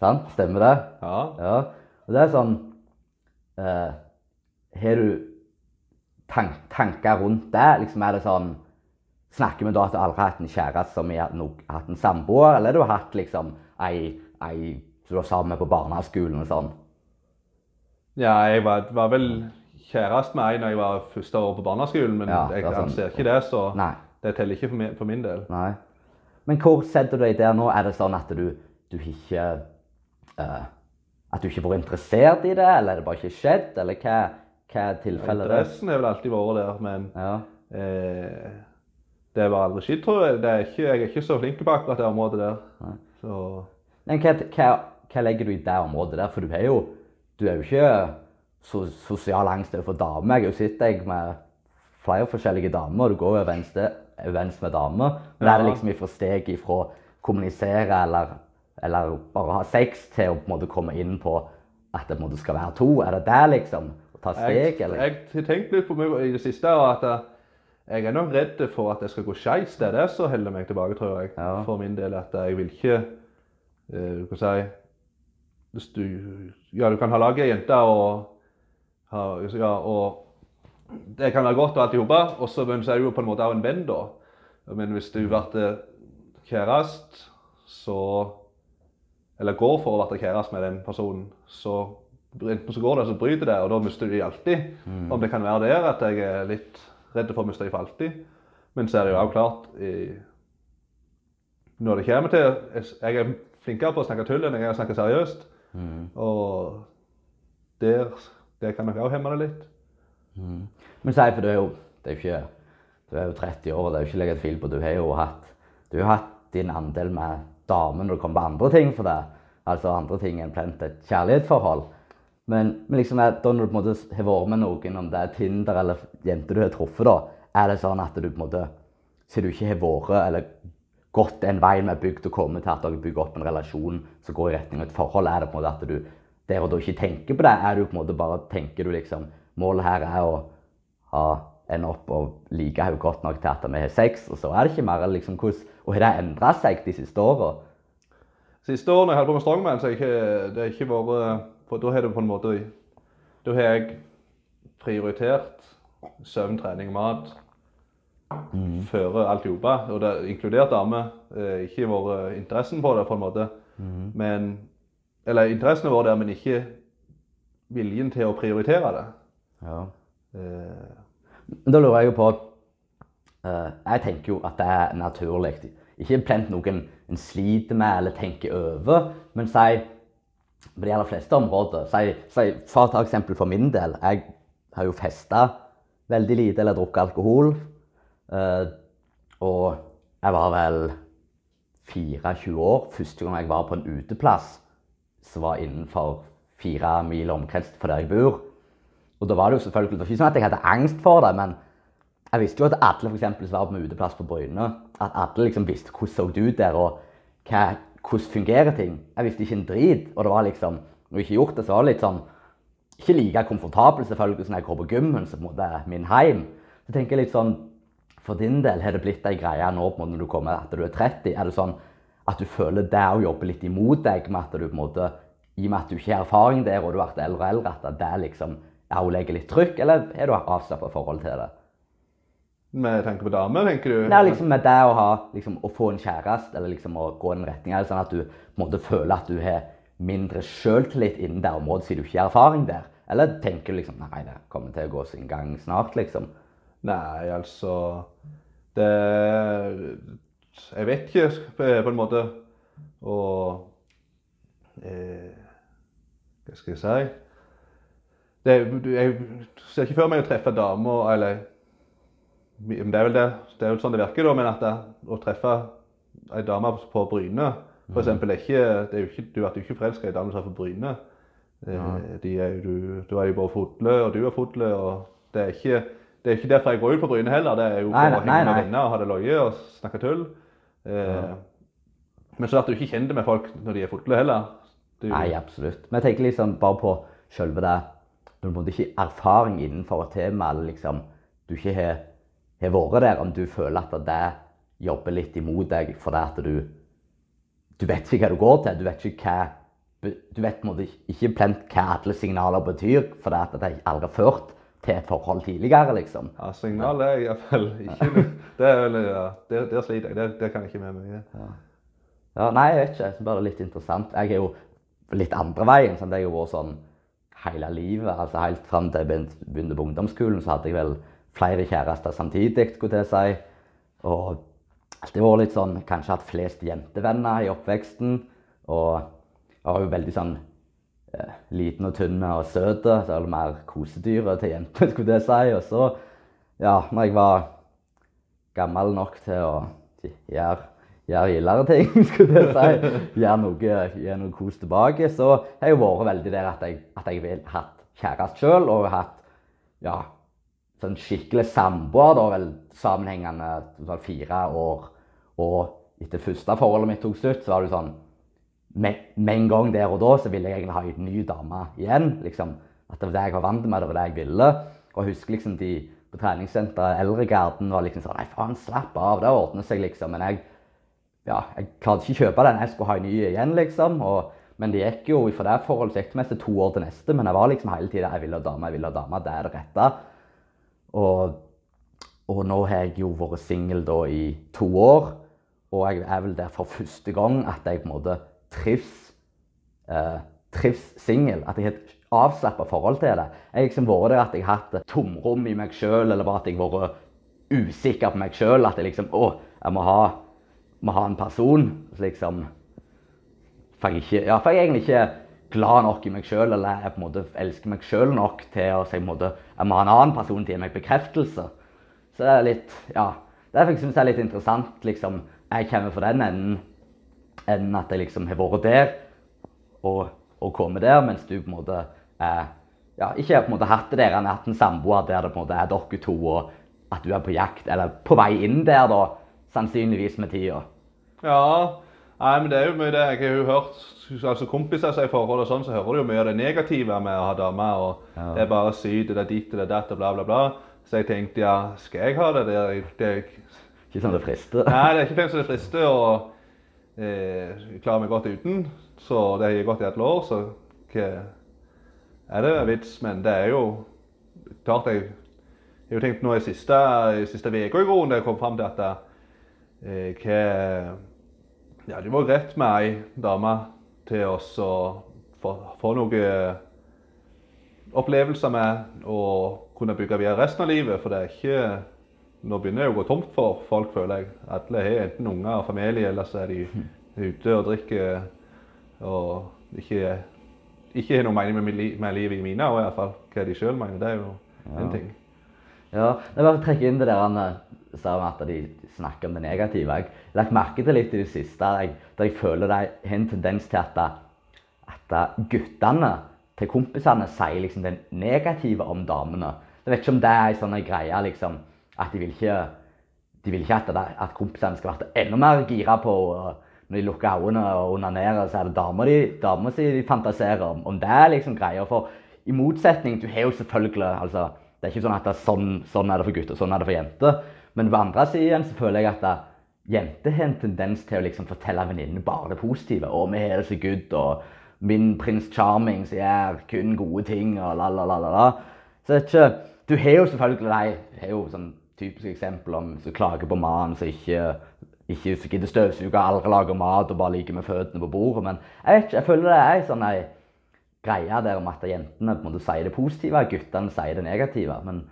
Sant? Stemmer det? Ja. Ja, og det er sånn eh, Har du tank, tanker rundt det? Liksom er det sånn Snakker vi da at du aldri har hatt en kjæreste som har hatt en samboer, eller du har hatt liksom ei, ei som du var sammen med på barneskolen og sånn? Ja, jeg var, var vel kjæreste med ei da jeg var første år på barneskolen, men Ja, jeg sånn. anser ikke det, så Nei. det teller ikke for min, for min del. Nei. Men hvor setter du deg der nå? Er det sånn at du, du ikke uh, At du ikke var interessert i det, eller er det bare ikke skjedd? Eller hva, hva er tilfellet der? Interessen har vel alltid vært der, men Ja. eh, det var aldri skitt, tror jeg. Det er ikke, jeg er ikke så flink på akkurat det området der. Nei. Så Men hva, hva, hva legger du i det området der? For du er jo, du er jo ikke sosial angst overfor damer. Jeg har jo sett deg med flere forskjellige damer, og du går jo overens med damer. Men er det liksom ifra steg ifra å kommunisere eller, eller bare ha sex til å på en måte komme inn på at det på en måte skal være to? Er det der liksom? Å ta steg, jeg, eller? jeg har tenkt litt på meg i det siste at eh, jeg er nok redd for at det skal gå skeis. Det er det som holder meg tilbake, tror jeg. Ja. For min del. At jeg vil ikke eh, Du kan si Hvis du Ja, du kan ha laget ei jente og ja, og det kan være godt og alt i hop, og så men så er du jo på en måte også en venn, da. Men hvis du blir kjæreste, så Eller går for å bli kjæreste med den personen, så enten så går det, så bryter det, og da mister du dem alltid. Om det kan være der at jeg er litt redd for å miste dem for alltid. Men så er det jo også klart i, Når det kommer til Jeg er flinkere på å snakke tull enn jeg er å snakke seriøst. Mm. Og der, det kan nok også hemme det litt. Mm. Men si, for du er jo, det er ikke, du er jo 30 år, og det er jo ikke legget fil på, du har jo hatt, du har hatt din andel med damer når det kommer på andre ting for deg. Altså andre ting enn plent et kjærlighetsforhold. Men, men liksom, da når du på en måte har vært med noen, om det er Tinder eller jenter du har truffet da, er det sånn at du på en måte, siden du ikke har vært, eller gått en vei med bygd og kommet til at dere bygger opp en relasjon som går i retning av et forhold, er det på en måte at du der og da ikke tenker på det? Er du på en måte bare, tenker du liksom, målet her er å ha ende opp og like henne godt nok til at vi har sex, og så er det ikke mer, liksom hvordan, og har det endret seg de siste årene? Siste årene jeg holdt på med strongman, så ikke, det har ikke vært For da har det på en måte Da har jeg prioritert søvn, trening, mat før alt jobba. Og det inkludert damer. Eh, ikke vært interessen på det, på en måte. Men Eller interessen våre der, men ikke viljen til å prioritere det. Ja. Eh, Da lurer jeg jo på eh, Jeg tenker jo at det er naturlig. Ikke plent noen en sliter med eller tenker over, men si på de aller fleste områder si, si, For å ta eksempel for min del. Jeg har jo festa veldig lite eller drukket alkohol. Eh, og jeg var vel 24 år første gang jeg var på en uteplass som var innenfor fire mil omkrets fra der jeg bor. Og da var det jo selvfølgelig det var ikke sånn at jeg hadde angst for det, men jeg visste jo at alle for som var på uteplass på Bryne, at alle liksom visste hvordan så det ut der, og hva, hvordan fungerer ting. Jeg visste ikke en drit. Og det var liksom, når jeg ikke gjort det, så var det litt sånn Ikke like komfortabel selvfølgelig som jeg går på gymmen, som på en min heim. Så tenker jeg litt sånn For din del har det blitt ei greie nå på en måte når du kommer at du er 30. Er det sånn at du føler det å jobbe litt imot deg med at du på en måte i og med at du ikke har erfaring der, og du har vært eldre og eldre, at det liksom er å legge litt trykk, eller er du avslappa forhold til det? med tanke på damer, tenker du? Er liksom med det å, ha, liksom, å få en kjæreste, eller liksom å gå den retninga, sånn at du på en måte føler at du har mindre sjøltillit innen det området siden du ikke har erfaring der? Eller tenker du liksom nei, det kommer til å gå sin gang snart, liksom? Nei, altså Det Jeg vet ikke, på en måte. Og eh, Hva skal jeg si? Det, jeg ser ikke for meg å treffe damer eller men det er vel det, det er vel sånn det virker, da, men at det, å treffe ei dame på Bryne for eksempel, er ikke, det er jo ikke, Du blir ikke forelska i ei dame som er på Bryne. Eh, De er du, du er jo bare fotle, og du er fotle. og Det er ikke det er ikke derfor jeg går ut på Bryne heller. Det er jo for Nei, å nei, henge med venner og ha det løye og snakke tull. Eh, Men så blir du ikke kjenner med folk når de er fulle heller. Du, Nei, absolutt. Men jeg tenker liksom bare på selve det du på ikke har erfaring innenfor et tema, eller liksom du ikke har, har vært der, om du føler at det jobber litt imot deg fordi at du Du vet ikke hva du går til. Du vet ikke hva du vet på en måte ikke plent hva alle signaler betyr, fordi at det aldri ført til et forhold tidligere, liksom. Ja, signalet er iallfall ikke noe (laughs) Det er vel, ja, der, der sliter jeg. Det, det kan jeg ikke med mye. Ja, nei, jeg vet ikke. det er bare litt interessant. Jeg er jo litt andre veien. Sant? Jeg har vært sånn hele livet. altså Helt fram til jeg begynte på ungdomsskolen, så hadde jeg vel flere kjærester samtidig, skulle jeg si. Og alltid vært litt sånn Kanskje hatt flest jentevenner i oppveksten. Og jeg var jo veldig sånn liten og tynn og søt. Så er det mer kosedyret til jenter, (laughs) skulle det si. Og så, ja, når jeg var gammel nok til å gjøre, gjør gildere ting, (laughs) skulle jeg si, gjøre noe, gjør noe kos tilbake, så har jeg vært veldig der at jeg, at jeg vil hatt kjæreste sjøl, og hatt ja, sånn skikkelig samboer, da vel sammenhengende sånn fire år. Og etter første forholdet mitt tok slutt, så var det sånn med, en gang der og da så ville jeg egentlig ha en ny dame igjen. liksom, At det var det jeg var vant med, det var det jeg ville. Og jeg husker liksom de på treningssenteret, eldregarden, var liksom sånn Nei, faen, slapp av, det ordner seg, liksom. Men jeg ja, jeg klarte ikke kjøpe den. Jeg skulle ha en ny igjen, liksom. Og, men det gikk jo fra det forholdet gikk det mest to år til neste. Men jeg var liksom hele tida Jeg ville ha dame, jeg ville ha dame. Det er det rette. Og, og nå har jeg jo vært singel da i to år. Og jeg er vel der for første gang at jeg på en måte trives eh, trives singel. At jeg har et avslappa forhold til det. Jeg har liksom vært der at jeg har hatt tomrom i meg sjøl, eller bare at jeg har vært usikker på meg sjøl. At jeg liksom Å, jeg må ha, må ha en person. Så liksom For jeg, ikke, ja, for jeg er egentlig ikke glad nok i meg sjøl, eller jeg på en måte elsker meg sjøl nok til å si på en måte, jeg må ha en annen person til å gi meg bekreftelse. Så det er litt Ja. Det jeg syns er litt interessant. liksom, Jeg kommer fra den enden enn at jeg liksom har vært der og, og kommet der, mens du på en måte er ja, ikke har på en måte hatt det der, enn hatt en samboer der det på en måte er dere to, og at du er på jakt, eller på vei inn der, da, sannsynligvis med tida. Ja, nei, men det er jo mye det. Jeg har jo hørt altså kompiser som er i forhold og sånn, så hører du jo mye av det negative med å ha dame. og Ja. Det er bare sykt, det er ditt, det er datt og bla, bla, bla. Så jeg tenkte ja, skal jeg ha det? Det er, det er, Ikke sånn det frister. nei, det er ikke sånn det frister. og jeg klarer meg godt uten, så det har jeg gått i et år, så hva er det vits? Men det er jo klart jeg jeg har tenkt nå i siste, uka i grunnen, da jeg kom fram til at eh, hva Ja, det var greit med ei dame til oss å få, få noen opplevelser med og kunne bygge videre resten av livet. For det er ikke Nå begynner det å gå tomt for folk, føler jeg. Alle har enten unger og familie, eller så er de ute og drikker og ikke, ikke har noe mening med, li- med livet i mine øyne, i hvert fall. Hva de sjøl mener, det er jo en ting. Ja, jeg bare trekker inn det der eh, sa om at de snakker om det negative. Jeg har lagt merke til litt i det siste jeg, der jeg føler det er en tendens til at, at guttene til kompisene sier liksom det negative om damene. Jeg vet ikke om det er en sånn greie liksom, at de vil ikke, de vil ikke at, det, at kompisene skal være enda mer gira på når de lukker øynene og onanerer, så er det damer de, damer som de fantaserer om. Om det er liksom greia. For i motsetning, du har jo selvfølgelig altså, Det er ikke sånn at det er sånn, sånn er det for gutter, sånn er det for jenter. Men på andre siden så føler jeg at det, jenter har en tendens til å liksom fortelle venninnene bare det positive. 'Å, vi har det så good', og 'min prins Charming som gjør kun gode ting', og la, la, la, la. Så ikke Du har jo selvfølgelig de har jo sånn typiske eksempel om som klager på mannen som ikke ikke gidder støvsuge, aldri lager mat og bare ligger med føttene på bordet. Men jeg vet ikke, jeg føler det er en sånn greie der om at jentene på en måte sier det positive, og guttene sier det negative. Men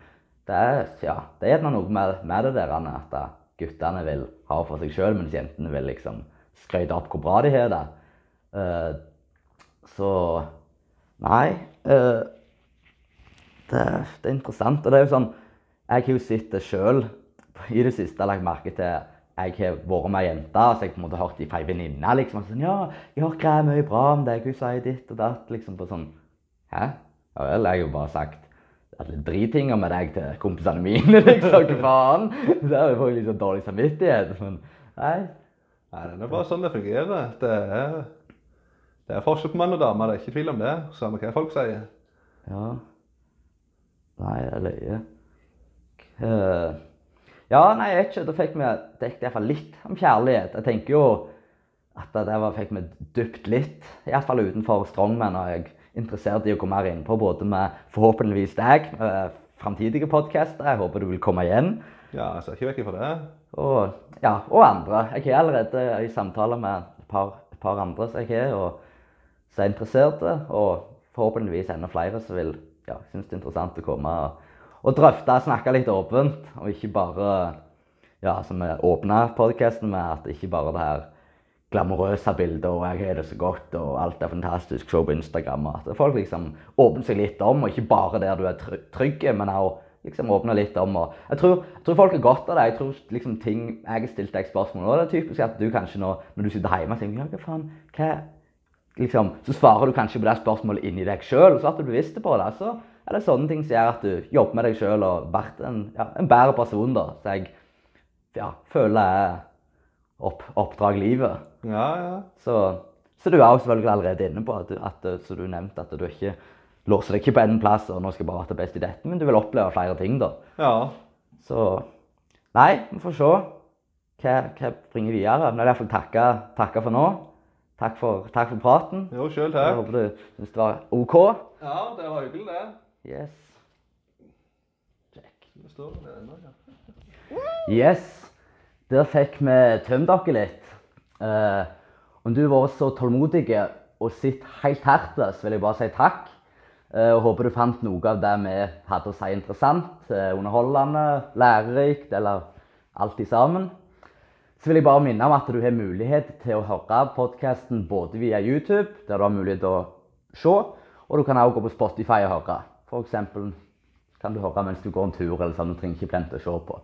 det er, ja, det er noe med, med det der at guttene vil ha for seg sjøl, mens jentene vil liksom skryte opp hvor bra de har det. Uh, så Nei. Uh, det, det er interessant. Og det er jo sånn Jeg har jo sett det sjøl i det siste lagt merke til jeg har vært med ei jente, så jeg på en måte hørt fra ei venninne liksom, sånn, 'Ja, jeg har hørt mye bra om deg, hun sier ditt og datt.' Liksom på sånn Hæ? Ja vel, jeg har jo bare sagt alle dritinger med deg til kompisene mine, (laughs) liksom. Hva faen? Det er jo får jeg liksom dårlig samvittighet. Men nei. Nei, det er bare sånn det fungerer. Det er, det er forskjell på mann og dame, det er ikke tvil om det. Samme hva folk sier. Ja. Nei, det er løye. Hva- Ja, nei, jeg vet ikke. Da fikk vi dekket iallfall litt om kjærlighet. Jeg tenker jo at det der var, fikk vi dypt litt, iallfall utenfor Strongman. Og jeg er interessert i å komme mer inn på både med forhåpentligvis deg, uh, framtidige podcaster. Jeg håper du vil komme igjen. Ja, jeg ser ikke vekk fra det. Og, ja, og andre. Jeg er allerede i samtale med et par, et par andre som jeg er, og som er interesserte. Og forhåpentligvis enda flere som vil ja, synes det er interessant å komme og, og drøfte og snakke litt åpent. Og ikke bare ja, som vi åpna podkasten med, at ikke bare det her glamorøse bildet og 'jeg har det så godt' og 'alt er fantastisk', se på Instagram. At folk liksom åpner seg litt om, og ikke bare der du er try- trygg, men også liksom åpne litt om. Og jeg, tror, jeg tror folk har godt av det. Jeg tror liksom ting Jeg har stilt deg spørsmål, og det er typisk at du kanskje nå, når du sitter hjemme og tenker 'ja, hva faen', hva liksom, så svarer du kanskje på det spørsmålet inni deg sjøl, så at du bevisst på det. Så er det sånne ting som gjør at du jobber med deg sjøl og blir en, ja, en bedre person. da. Så jeg ja, føler er opp, oppdrag livet. Ja, ja. Så, så du er jo selvfølgelig allerede inne på at, du, at så du nevnte at du ikke låser deg ikke på en plass og nå skal jeg bare være best i dette, men du vil oppleve flere ting. da. Ja. Så Nei, vi får se hva, hva bringer videre. Men jeg vil iallfall takke, takke for nå. Takk for, takk for praten. Jo, sjøl Jeg håper du syns det var OK. Ja, det var hyggelig, det. Yes. Det står der ennå, ja. Yes. Der fikk vi tømt dere litt. Eh, om du har vært så tålmodig og sett helt hertil, så vil jeg bare si takk. Eh, og håper du fant noe av det vi hadde å si interessant, eh, underholdende, lærerikt eller alt i sammen. Så vil jeg bare minne om at du har mulighet til å høre podkasten både via YouTube, der du har mulighet til å se, og du kan også gå på Spotify og høre. Eksempel kan du høre mens du går en tur, eller sånn, du trenger ikke plente å se på.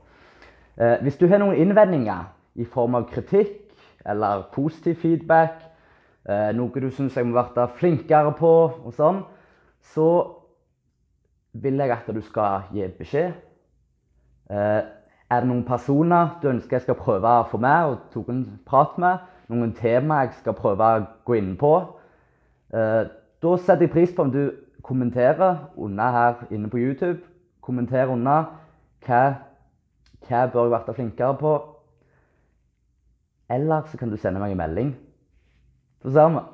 Eh, hvis du har noen innvendinger i form av kritikk eller positiv feedback, eh, noe du syns jeg må være flinkere på, og sånn, så vil jeg at du skal gi beskjed. Eh, er det noen personer du ønsker jeg skal prøve å få med og tok en prat med? Noen tema jeg skal prøve å gå inn på? Eh, da setter jeg pris på om du kommenterer under her inne på YouTube. Kommenter under hva, hva bør jeg være flinkere på. Eller så kan du sende meg en melding. Så ser vi.